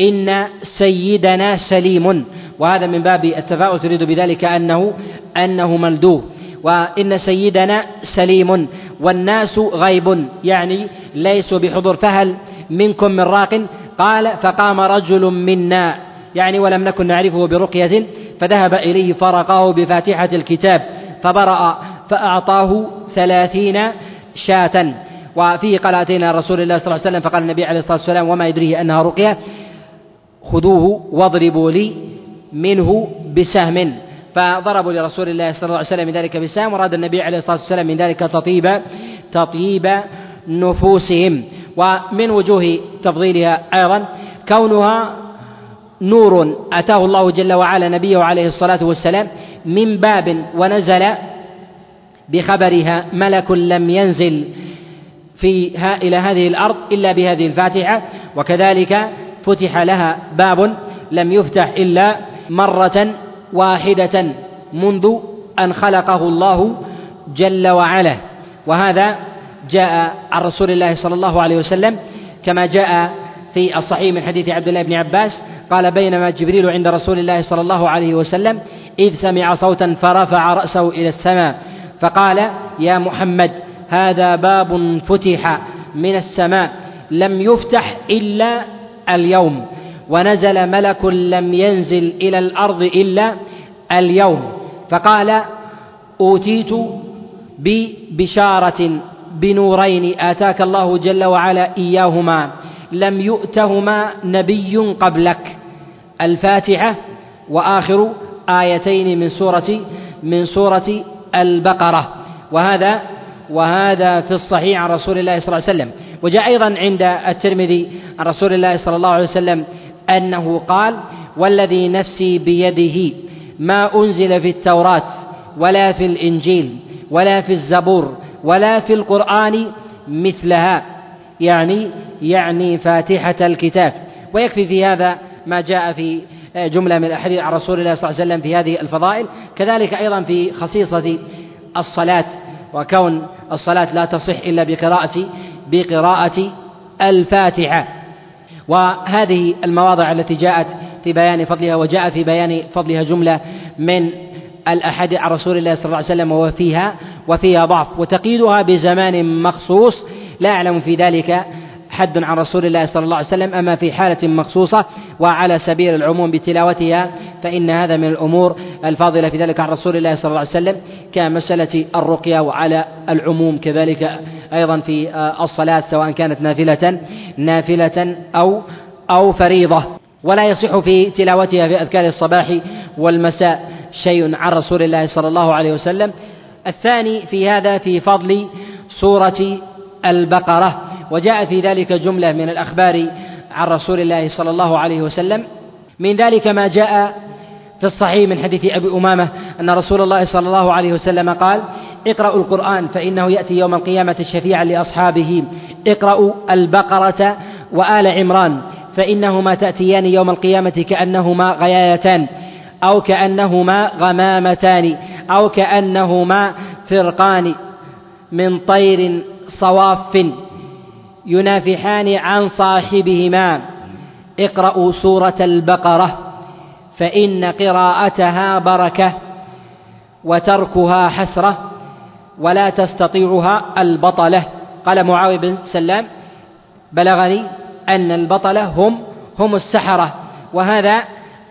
إن سيدنا سليم. وهذا من باب التفاؤل تريد بذلك أنه أنه ملدوه. وإن سيدنا سليم والناس غيب يعني ليسوا بحضور فهل منكم من راق. قال فقام رجل منا يعني ولم نكن نعرفه برقية فذهب إليه فرقاه بفاتحة الكتاب فبرأ فأعطاه ثلاثين شاة. وفيه قال أتينا رسول الله صلى الله عليه وسلم فقال النبي عليه الصلاة والسلام وما يدريه أنها رقية خذوه واضربوا لي منه بسهم. فضربوا لرسول الله صلى الله عليه وسلم من ذلك بسهم وراد النبي عليه الصلاة والسلام من ذلك تطيب تطيب نفوسهم. ومن وجوه تفضيلها أيضا كونها نور أتاه الله جل وعلا نبيه عليه الصلاة والسلام من باب ونزل بخبرها ملك لم ينزل فيها إلى هذه الأرض إلا بهذه الفاتحة وكذلك فتح لها باب لم يفتح إلا مرة واحدة منذ أن خلقه الله جل وعلا. وهذا جاء عن رسول الله صلى الله عليه وسلم كما جاء في الصحيح من حديث عبد الله بن عباس قال بينما جبريل عند رسول الله صلى الله عليه وسلم إذ سمع صوتا فرفع رأسه إلى السماء فقال يا محمد هذا باب فتح من السماء لم يفتح إلا اليوم ونزل ملك لم ينزل إلى الأرض إلا اليوم. فقال أوتيت ببشارة بنورين آتاك الله جل وعلا إياهما لم يؤتهما نبي قبلك. الفاتحة وآخر آيتين من سورة من سورة البقرة. وهذا وهذا في الصحيح عن رسول الله صلى الله عليه وسلم. وجاء أيضا عند الترمذي عن رسول الله صلى الله عليه وسلم أنه قال والذي نفسي بيده ما أنزل في التوراة ولا في الإنجيل ولا في الزبور ولا في القرآن مثلها. يعني يعني فاتحة الكتاب. ويكفي في هذا ما جاء في جملة من الأحاديث عن رسول الله صلى الله عليه وسلم في هذه الفضائل. كذلك أيضا في خصيصة الصلاة وكون الصلاة لا تصح إلا بقراءة بقراءة الفاتحة. وهذه المواضع التي جاءت في بيان فضلها وجاء في بيان فضلها جملة من الأحاديث عن رسول الله صلى الله عليه وسلم وفيها وفيها ضعف. وتقييدها بزمان مخصوص لا أعلم في ذلك حد عن رسول الله صلى الله عليه وسلم أما في حالة مخصوصة وعلى سبيل العموم بتلاوتها فإن هذا من الأمور الفاضلة في ذلك عن رسول الله صلى الله عليه وسلم كمسألة الرقية وعلى العموم كذلك أيضا في الصلاة سواء كانت نافلة نافلة أو أو فريضة. ولا يصح في تلاوتها في أذكار الصباح والمساء شيء عن رسول الله صلى الله عليه وسلم. الثاني في هذا في فضل سورة البقرة. وجاء في ذلك جملة من الأخبار عن رسول الله صلى الله عليه وسلم. من ذلك ما جاء في الصحيح من حديث أبي أمامة أن رسول الله صلى الله عليه وسلم قال اقرأوا القرآن فإنه يأتي يوم القيامة شفيعا لأصحابه. اقرأوا البقرة وآل عمران فإنهما تأتيان يوم القيامة كأنهما غيايتان أو كأنهما غمامتان أو كأنهما فرقان من طير صواف. ينافحان عن صاحبهما. اقرأوا سورة البقرة. فإن قراءتها بركة وتركها حسرة ولا تستطيعها البطلة. قال معاوية بن سلام بلغني أن البطلة هم هم السحرة. وهذا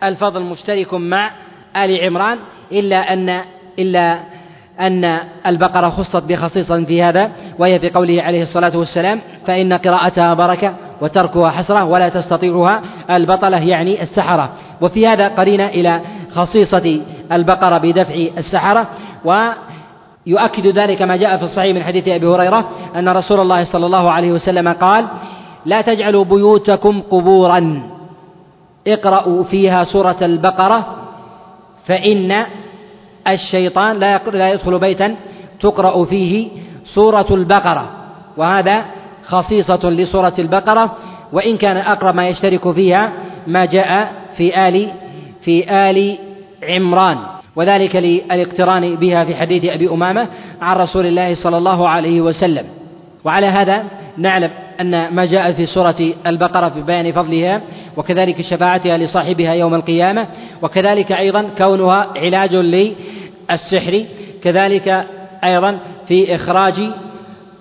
الفضل مشترك مع آل عمران إلا أن إلا أن البقرة خصت بخصيصة في هذا وهي في قوله عليه الصلاة والسلام فإن قراءتها بركة وتركها حسرة ولا تستطيعها البطلة يعني السحرة. وفي هذا قرينة إلى خصيصة البقرة بدفع السحرة ويؤكد ذلك ما جاء في الصحيح من حديث أبي هريرة أن رسول الله صلى الله عليه وسلم قال لا تجعلوا بيوتكم قبورا اقرأوا فيها سورة البقرة فإن الشيطان لا لا يدخل بيتا تقرأ فيه سورة البقرة. وهذا خصيصة لسورة البقرة. وإن كان أقرب ما يشترك فيها ما جاء في آل في آل عمران. وذلك للإقتران بها في حديث أبي أمامة عن رسول الله صلى الله عليه وسلم. وعلى هذا نعلم أن ما جاء في سورة البقرة في بيان فضلها وكذلك شفاعتها لصاحبها يوم القيامة وكذلك أيضا كونها علاج للسحر كذلك أيضا في إخراج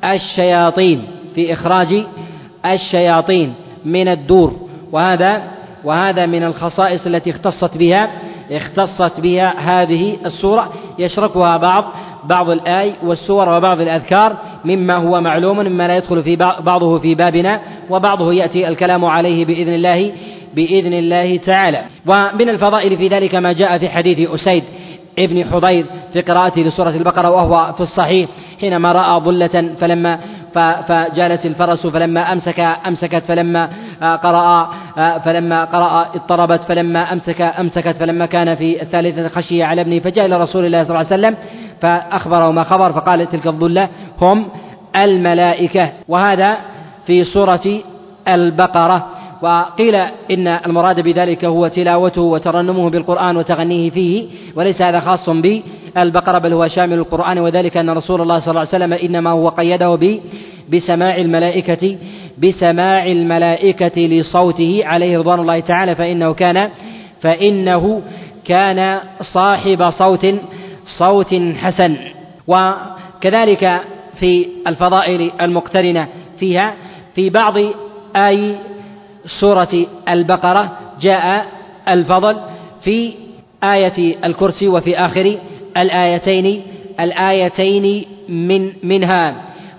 الشياطين في إخراج الشياطين من الدور. وهذا وهذا من الخصائص التي اختصت بها اختصت بها هذه السورة. يشركها بعض بعض الآي والسور وبعض الأذكار مما هو معلوم مما لا يدخل في بعضه في بابنا وبعضه يأتي الكلام عليه بإذن الله بإذن الله تعالى. ومن الفضائل في ذلك ما جاء في حديث أسيد ابن حضير في قراءته لسورة البقرة وهو في الصحيح حينما رأى ظلة فلما فجالت الفرس فلما أمسك أمسكت فلما قرأ فلما قرأ اضطربت فلما أمسك أمسكت فلما كان في الثالثة خشي على ابنه فجاء إلى رسول الله صلى الله عليه وسلم فأخبره ما خبر فقال تلك الظلة هم الملائكة. وهذا في سورة البقرة. وقيل إن المراد بذلك هو تلاوته وترنمه بالقرآن وتغنيه فيه وليس هذا خاص بالبقرة بل هو شامل القرآن. وذلك أن رسول الله صلى الله عليه وسلم إنما هو قيده بسماع الملائكة بسماع الملائكة لصوته عليه رضوان الله تعالى. فإنه كان فإنه كان صاحب صوت صوت حسن. وكذلك في الفضائل المقترنة فيها في بعض آي سورة البقرة جاء الفضل في آية الكرسي وفي آخر الآيتين الآيتين من منها.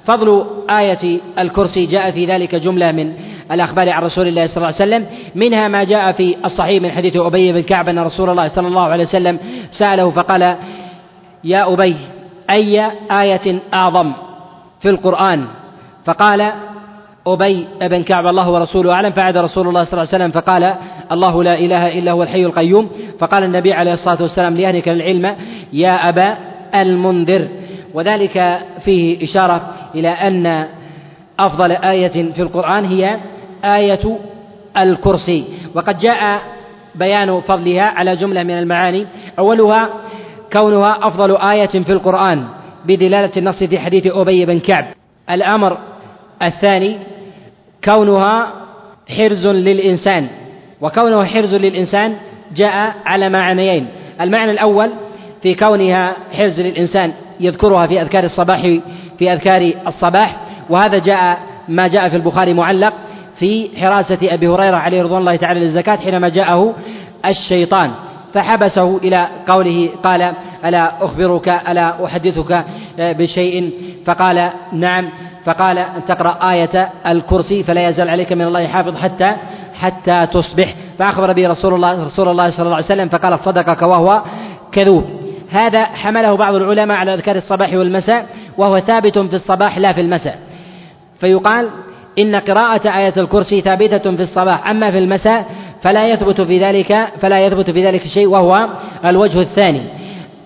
فضل آية الكرسي جاء في ذلك جملة من الأخبار عن رسول الله صلى الله عليه وسلم. منها ما جاء في الصحيح من حديث أبي بن كعب أن رسول الله صلى الله عليه وسلم سأله فقال يا أبي أي آية أعظم في القرآن؟ فقال أبي بن كعب الله ورسوله أعلم. فعد رسول الله صلى الله عليه وسلم فقال الله لا إله إلا هو الحي القيوم. فقال النبي عليه الصلاة والسلام لأهلك العلم يا أبا المنذر. وذلك فيه إشارة إلى أن أفضل آية في القرآن هي آية الكرسي. وقد جاء بيان فضلها على جملة من المعاني. أولها كونها أفضل آية في القرآن بدلالة النص في حديث أبي بن كعب. الأمر الثاني كونها حرز للإنسان. وكونه حرز للإنسان جاء على معنيين. المعنى الأول في كونها حرز للإنسان يذكرها في أذكار الصباح في أذكار الصباح. وهذا جاء ما جاء في البخاري معلق في حراسة أبي هريرة عليه رضوان الله تعالى للزكاة حينما جاءه الشيطان. فحبسه إلى قوله قال ألا أخبرك ألا أحدثك بشيء؟ فقال نعم. فقال أن تقرأ آية الكرسي فلا يزال عليك من الله حافظ حتى حتى تصبح. فأخبر به رسول الله رسول الله صلى الله عليه وسلم فقال صدقك وهو كذوب. هذا حمله بعض العلماء على أذكار الصباح والمساء وهو ثابت في الصباح لا في المساء. فيقال إن قراءة آية الكرسي ثابتة في الصباح أما في المساء فلا يثبت في ذلك فلا يثبت في ذلك شيء وهو الوجه الثاني.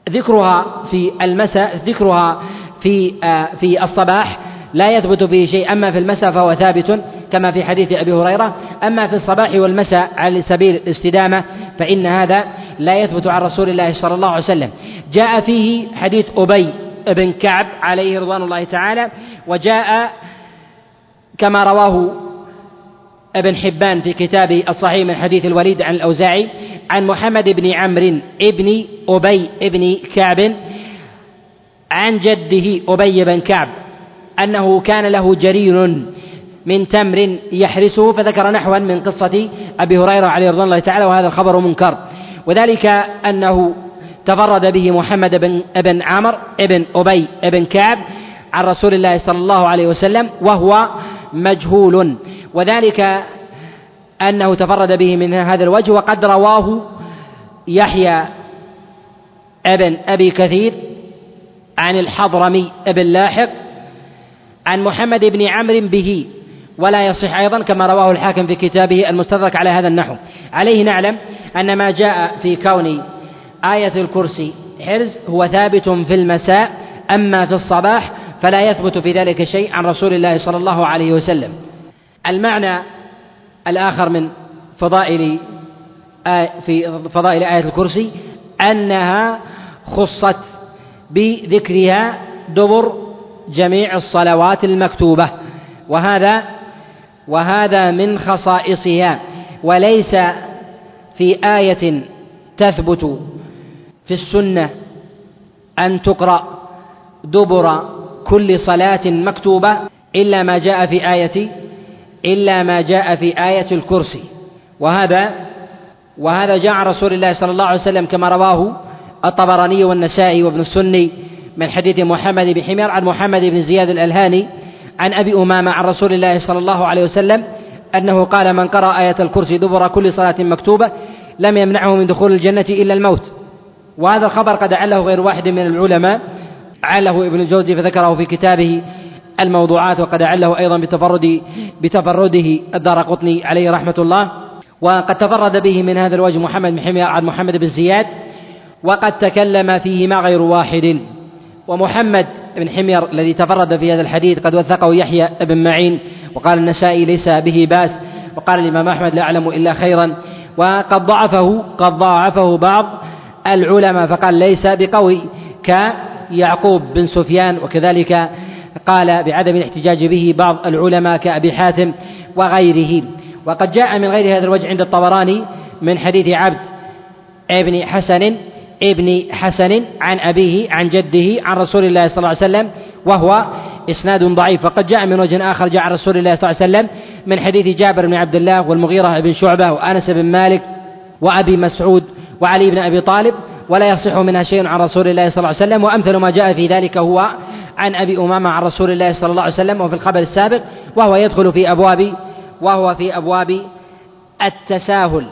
ذكرها في المساء ذكرها في آه، في الصباح لا يثبت فيه شيء. أما في المساء فهو ثابت كما في حديث أبي هريرة. أما في الصباح والمساء على سبيل الاستدامة فإن هذا لا يثبت عن رسول الله صلى الله عليه وسلم. جاء فيه حديث أبي بن كعب عليه رضوان الله تعالى وجاء كما رواه ابن حبان في كتابه الصحيح من حديث الوليد عن الأوزاعي عن محمد بن عمرو ابن أبي بن كعب عن جده أبي بن كعب أنه كان له جرير من تمر يحرسه فذكر نحوا من قصة أبي هريرة عليه رضوان الله تعالى وهذا الخبر منكر وذلك أنه تفرد به محمد بن ابن عمر ابن أبي بن كعب عن رسول الله صلى الله عليه وسلم وهو مجهول وذلك أنه تفرد به من هذا الوجه وقد رواه يحيى ابن أبي كثير عن الحضرمي ابن لاحق عن محمد بن عمرو به ولا يصح أيضا كما رواه الحاكم في كتابه المستدرك على هذا النحو. عليه نعلم أن ما جاء في كون آية الكرسي حرز هو ثابت في المساء أما في الصباح فلا يثبت في ذلك شيء عن رسول الله صلى الله عليه وسلم. المعنى الآخر من فضائل في فضائل آية الكرسي أنها خصت بذكرها دبر جميع الصلوات المكتوبة. وهذا وهذا من خصائصها. وليس في آية تثبت في السنة أن تقرأ دبر كل صلاة مكتوبة إلا ما جاء في آية إلا ما جاء في آية الكرسي. وهذا وهذا جاء رسول الله صلى الله عليه وسلم كما رواه الطبراني والنسائي وابن السني من حديث محمد بن حمير عن محمد بن زياد الألهاني عن أبي أمامة عن رسول الله صلى الله عليه وسلم أنه قال من قرأ آية الكرسي دبر كل صلاة مكتوبة لم يمنعه من دخول الجنة إلا الموت. وهذا الخبر قد عله غير واحد من العلماء. عله ابن الجوزي فذكره في كتابه الموضوعات وقد عله أيضا بتفرد بتفرده الدار قطني عليه رحمة الله. وقد تفرد به من هذا الوجه محمد بن حمير عن محمد بن زياد وقد تكلم فيهما غير واحد. ومحمد بن حمير الذي تفرد في هذا الحديث قد وثقه يحيى بن معين وقال النسائي ليس به بأس وقال الإمام أحمد لا أعلم إلا خيرا. وقد ضعفه قد ضاعفه بعض العلماء فقال ليس بقوي كيعقوب بن سفيان وكذلك قال بعدم الاحتجاج به بعض العلماء كأبي حاتم وغيره. وقد جاء من غير هذا الوجه عند الطبراني من حديث عبد ابن حسن ابن حسن عن أبيه عن جده عن رسول الله صلى الله عليه وسلم وهو إسناد ضعيف. وقد جاء من وجه آخر جاء عن رسول الله صلى الله عليه وسلم من حديث جابر بن عبد الله والمغيرة بن شعبة وأنس بن مالك وأبي مسعود وعلي بن أبي طالب ولا يصح منها شيء عن رسول الله صلى الله عليه وسلم. وأمثل ما جاء في ذلك هو عن أبي أمامة عن رسول الله صلى الله عليه وسلم وفي الخبر السابق وهو يدخل في أبواب وهو في أبواب التساهل.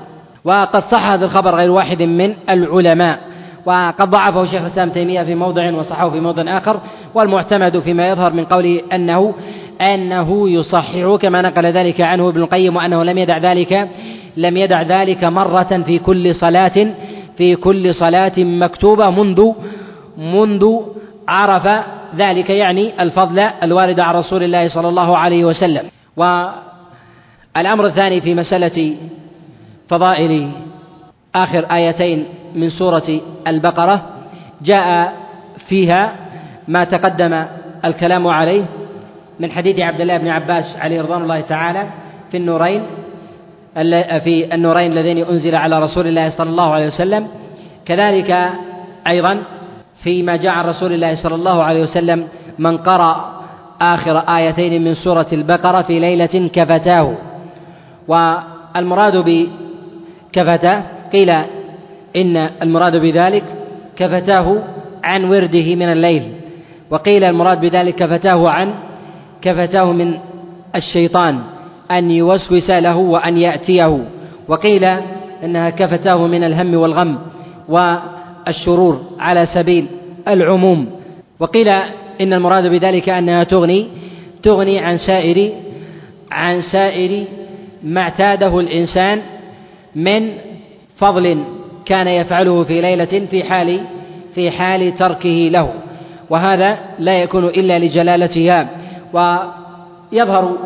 وقد صح هذا الخبر غير واحد من العلماء. وقد ضعفه شيخ الإسلام تيمية في موضع وصححه في موضع آخر. والمعتمد فيما يظهر من قوله أنه أنه يصحح كما نقل ذلك عنه ابن القيم وأنه لم يدع ذلك لم يدع ذلك مرة في كل صلاة في كل صلاة مكتوبة منذ منذ عرف ذلك يعني الفضل الوارد عن رسول الله صلى الله عليه وسلم. والأمر الثاني في مسألة فضائل آخر آيتين من سورة البقرة جاء فيها ما تقدم الكلام عليه من حديث عبد الله بن عباس عليه رضوان الله تعالى في النورين في النورين اللذين أنزل على رسول الله صلى الله عليه وسلم. كذلك أيضا فيما جاء عن رسول الله صلى الله عليه وسلم من قرأ آخر آيتين من سورة البقرة في ليلة كفتاه. والمراد بكفتاه قيل إن المراد بذلك كفتاه عن ورده من الليل. وقيل المراد بذلك كفتاه عن كفتاه من الشيطان أن يوسوس له وأن يأتيه. وقيل إنها كفتاه من الهم والغم. والشرور على سبيل العموم. وقيل إن المراد بذلك أنها تغني تغني عن سائر عن سائر ما اعتاده الإنسان من فضل كان يفعله في ليلة في حال في حال تركه له. وهذا لا يكون إلا لجلالتها. ويظهر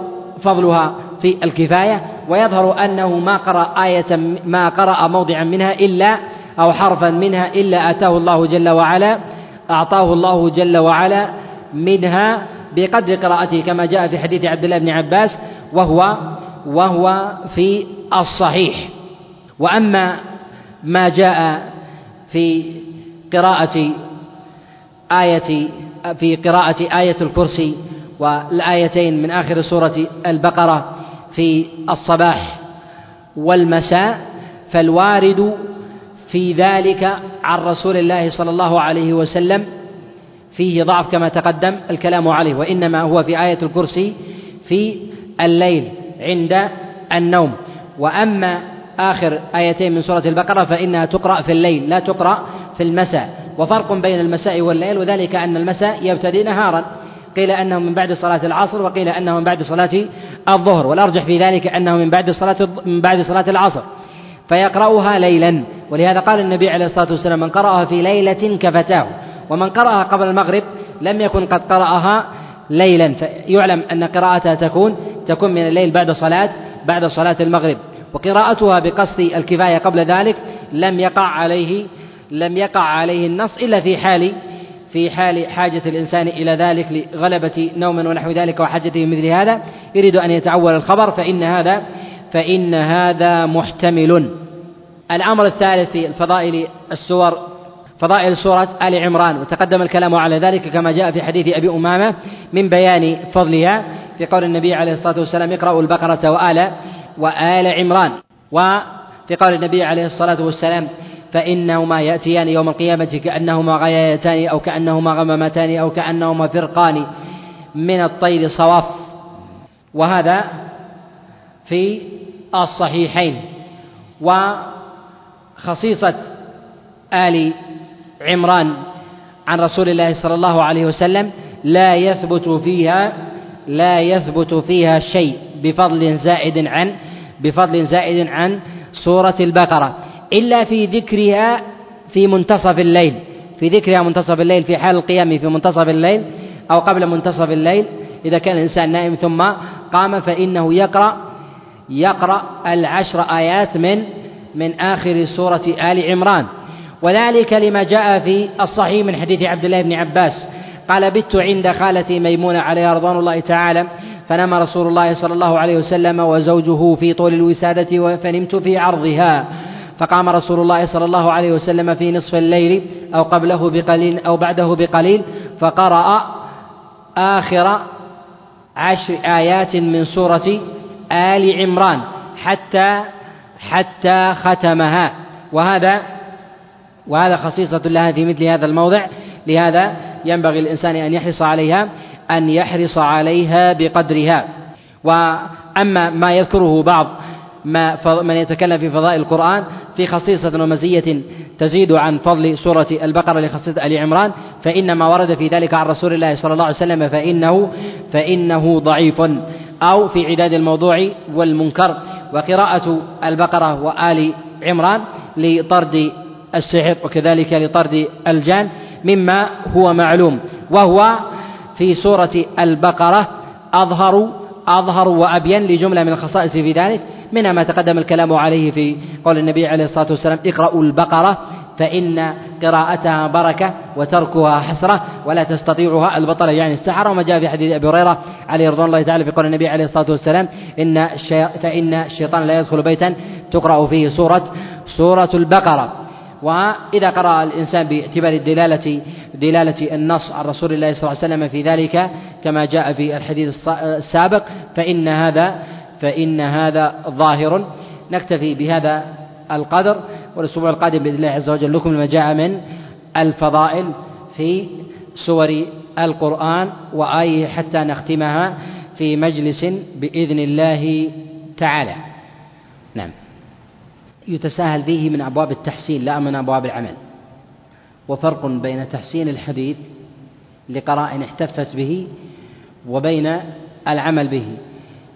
فضلها في الكفاية ويظهر أنه ما قرأ آية ما قرأ موضعا منها إلا أو حرفا منها إلا آتاه الله جل وعلا أعطاه الله جل وعلا منها بقدر قراءته كما جاء في حديث عبد الله بن عباس وهو وهو في الصحيح. وأما ما جاء في قراءة آية في قراءة آية الكرسي والآيتين من آخر سورة البقرة في الصباح والمساء فالوارد في ذلك عن رسول الله صلى الله عليه وسلم فيه ضعف كما تقدم الكلام عليه وإنما هو في آية الكرسي في الليل عند النوم. وأما آخر آيتين من سورة البقرة فإنها تقرأ في الليل لا تقرأ في المساء. وفرق بين المساء والليل وذلك أن المساء يبتدي نهارا. قيل أنه من بعد صلاة العصر وقيل أنه من بعد صلاة الظهر. والأرجح في ذلك أنه من بعد صلاة من بعد صلاة العصر. فيقرأها ليلا. ولهذا قال النبي عليه الصلاة والسلام من قرأها في ليلة كفتاه ومن قرأها قبل المغرب لم يكن قد قرأها ليلا. فيعلم أن قراءتها تكون تكون من الليل بعد صلاة بعد صلاة المغرب. وقراءتها بقصد الكفاية قبل ذلك لم يقع عليه لم يقع عليه النص إلا في حال في حال حاجة الإنسان إلى ذلك لغلبة نوم ونحو ذلك وحاجته مثل هذا. يريد أن يتعول الخبر فإن هذا فإن هذا محتمل. الأمر الثالث في فضائل السور فضائل سورة آل عمران وتقدم الكلام على ذلك كما جاء في حديث أبي أمامة من بيان فضلها في قول النبي عليه الصلاة والسلام اقرأوا البقرة وآل وآل عمران. وفي قول النبي عليه الصلاة والسلام فإنهما يأتيان يوم القيامة كأنهما غيايتان أو كأنهما غمامتان أو كأنهما فرقان من الطير صواف. وهذا في الصحيحين وخصيصة آل عمران عن رسول الله صلى الله عليه وسلم لا يثبت فيها لا يثبت فيها شيء بفضل زائد عن بفضل زائد عن سورة البقرة إلا في ذكرها في منتصف الليل في ذكرها منتصف الليل في حال القيام في منتصف الليل أو قبل منتصف الليل إذا كان الإنسان نائم ثم قام فإنه يقرأ يقرأ العشر آيات من من آخر سورة آل عمران. وذلك لما جاء في الصحيح من حديث عبد الله بن عباس. قال بت عند خالتي ميمونة عليها رضوان الله تعالى فنام رسول الله صلى الله عليه وسلم وزوجه في طول الوسادة فنمت في عرضها فقام رسول الله صلى الله عليه وسلم في نصف الليل أو قبله بقليل أو بعده بقليل فقرأ آخر عشر آيات من سورة آل عمران حتى حتى ختمها. وهذا وهذا خصيصة لها في مثل هذا الموضع. لهذا ينبغي الإنسان أن يحرص عليها أن يحرص عليها بقدرها. وأما ما يذكره بعض ما من يتكلم في فضائل القرآن في خصيصة ومزية تزيد عن فضل سورة البقرة لخصيصة آل عمران فإن ما ورد في ذلك عن رسول الله صلى الله عليه وسلم فإنه فإنه ضعيف. أو في عداد الموضوع والمنكر وقراءة البقرة وآل عمران لطرد السحر وكذلك لطرد الجان مما هو معلوم. وهو في سورة البقرة أظهر أظهر وأبين لجملة من الخصائص في ذلك منها ما تقدم الكلام عليه في قول النبي عليه الصلاة والسلام اقرأوا البقرة فإن قراءتها بركة وتركها حسرة ولا تستطيعها البطلة يعني السحرة وما جاء في حديث أبي هريرة عليه رضوان الله تعالى في قول النبي عليه الصلاة والسلام إن فإن الشيطان لا يدخل بيتا تقرأ فيه سورة سورة البقرة. وإذا قرأ الإنسان باعتبار الدلالة دلالة النص عن رسول الله صلى الله عليه وسلم في ذلك كما جاء في الحديث السابق فإن هذا فإن هذا ظاهر. نكتفي بهذا القدر. والأسبوع القادم بإذن الله عز وجل لكم ما جاء من الفضائل في سور القرآن وآية حتى نختمها في مجلس بإذن الله تعالى. نعم. يتساهل فيه من أبواب التحسين لا من أبواب العمل. وفرق بين تحسين الحديث لقراء احتفت به وبين العمل به.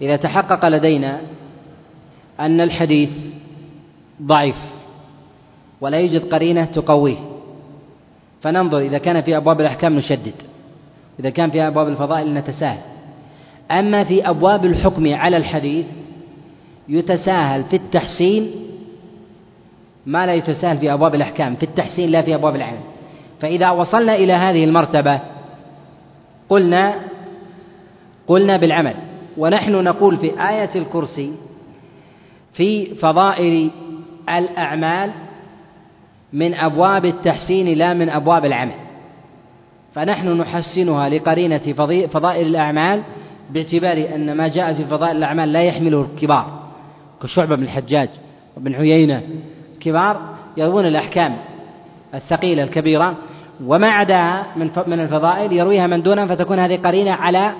إذا تحقق لدينا أن الحديث ضعيف ولا يوجد قرينة تقويه. فننظر إذا كان في أبواب الأحكام نشدد. إذا كان في أبواب الفضائل نتساهل. أما في أبواب الحكم على الحديث يتساهل في التحسين ما لا يتساهل في أبواب الأحكام في التحسين لا في أبواب العلم فإذا وصلنا إلى هذه المرتبة قلنا قلنا بالعمل. ونحن نقول في آية الكرسي في فضائل الأعمال من أبواب التحسين لا من أبواب العمل. فنحن نحسنها لقرينة فضائل الأعمال باعتبار أن ما جاء في فضائل الأعمال لا يحمله الكبار. كشعبة بن الحجاج وابن عيينة كبار يروون الأحكام الثقيلة الكبيرة وما عداها من من الفضائل يرويها من دونها فتكون هذه قرينة على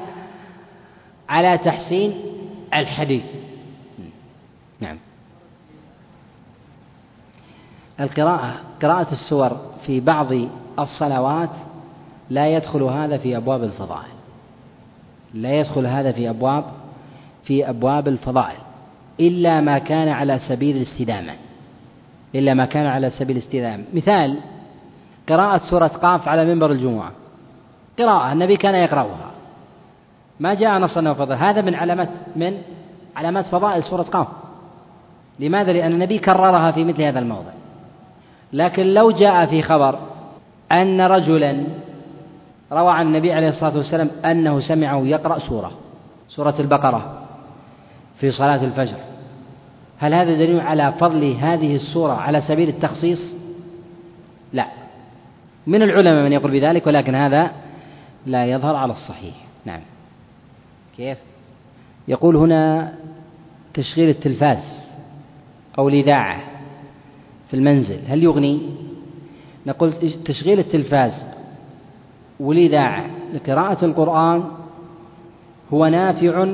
على تحسين الحديث. نعم. القراءة قراءة السور في بعض الصلوات لا يدخل هذا في أبواب الفضائل. لا يدخل هذا في أبواب في أبواب الفضائل. إلا ما كان على سبيل الاستدامة. إلا ما كان على سبيل الاستدامة. مثال قراءة سورة قاف على منبر الجمعة. قراءة النبي كان يقرأها. ما جاء نصا وفضل هذا من علامات من علامات فضائل سورة قاف. لماذا؟ لأن النبي كررها في مثل هذا الموضع. لكن لو جاء في خبر أن رجلا روى عن النبي عليه الصلاة والسلام أنه سمعه يقرأ سورة سورة البقرة في صلاة الفجر. هل هذا دليل على فضل هذه السورة على سبيل التخصيص؟ لا. من العلماء من يقول بذلك ولكن هذا لا يظهر على الصحيح. نعم. كيف؟ يقول هنا تشغيل التلفاز أو الإذاعة. في المنزل. هل يغني؟ نقول تشغيل التلفاز. والإذاعة لقراءة القرآن هو نافع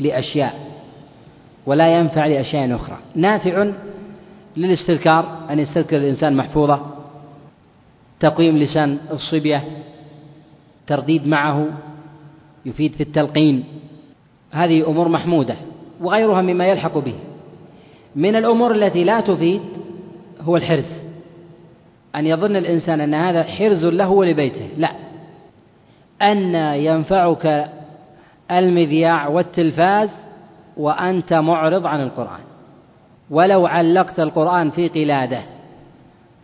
لأشياء ولا ينفع لأشياء أخرى. نافع للاستذكار أن يستذكر الإنسان محفوظة تقويم لسان الصبية ترديد معه يفيد في التلقين. هذه أمور محمودة وغيرها مما يلحق به. من الأمور التي لا تفيد هو الحرز أن يظن الإنسان أن هذا حرز له ولبيته. لا. أن ينفعك المذياع والتلفاز وأنت معرض عن القرآن. ولو علقت القرآن في قلاده.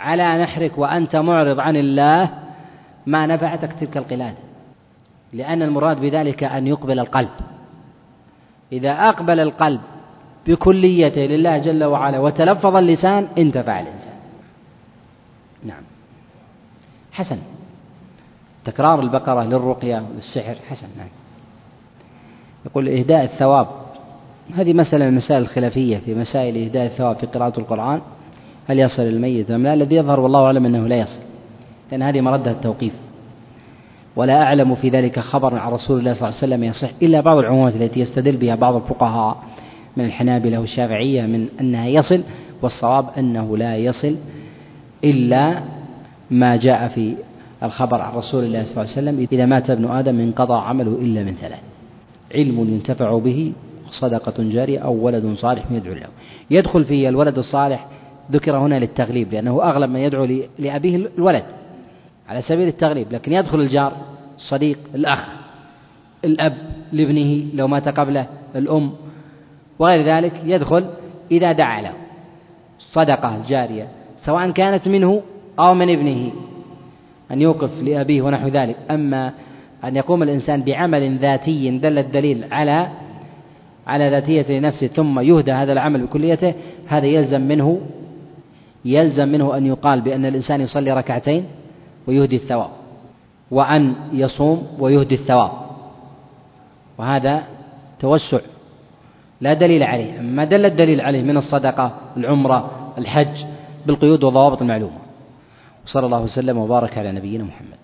على نحرك وأنت معرض عن الله ما نفعتك تلك القلادة. لأن المراد بذلك أن يقبل القلب. إذا أقبل القلب بكليته لله جل وعلا وتلفظ اللسان انتفع الإنسان نعم. حسن. تكرار البقرة للرقية للسحر حسن نعم. يقول إهداء الثواب. هذه مسألة من المسائل الخلافية في مسائل إهداء الثواب في قراءة القرآن. هل يصل الميت أم لا؟ الذي يظهر والله أعلم أنه لا يصل لأن هذه مردها التوقيف. ولا أعلم في ذلك خبر عن رسول الله صلى الله عليه وسلم يصح إلا بعض العمومات التي يستدل بها بعض الفقهاء. من الحنابلة والشافعية من أنها يصل والصواب أنه لا يصل إلا ما جاء في الخبر عن رسول الله صلى الله عليه وسلم إذا مات ابن آدم انقضى عمله إلا من ثلاث. علم ينتفع به صدقة جارية أو ولد صالح يدعو له. يدخل فيه الولد الصالح ذكر هنا للتغليب لأنه أغلب من يدعو لأبيه الولد على سبيل التغليب. لكن يدخل الجار الصديق الأخ الأب لابنه لو مات قبله الأم وغير ذلك يدخل إذا دعا له. صدقة الجارية سواء كانت منه أو من ابنه. أن يوقف لأبيه ونحو ذلك. أما أن يقوم الإنسان بعمل ذاتي دل الدليل على على ذاتية نفسه ثم يهدى هذا العمل بكليته هذا يلزم منه يلزم منه أن يقال بأن الإنسان يصلي ركعتين ويهدي الثواب وأن يصوم ويهدي الثواب. وهذا توسع لا دليل عليه. ما دل الدليل عليه من الصدقة العمرة الحج بالقيود والضوابط المعلومة. وصلى الله وسلم وبارك على نبينا محمد.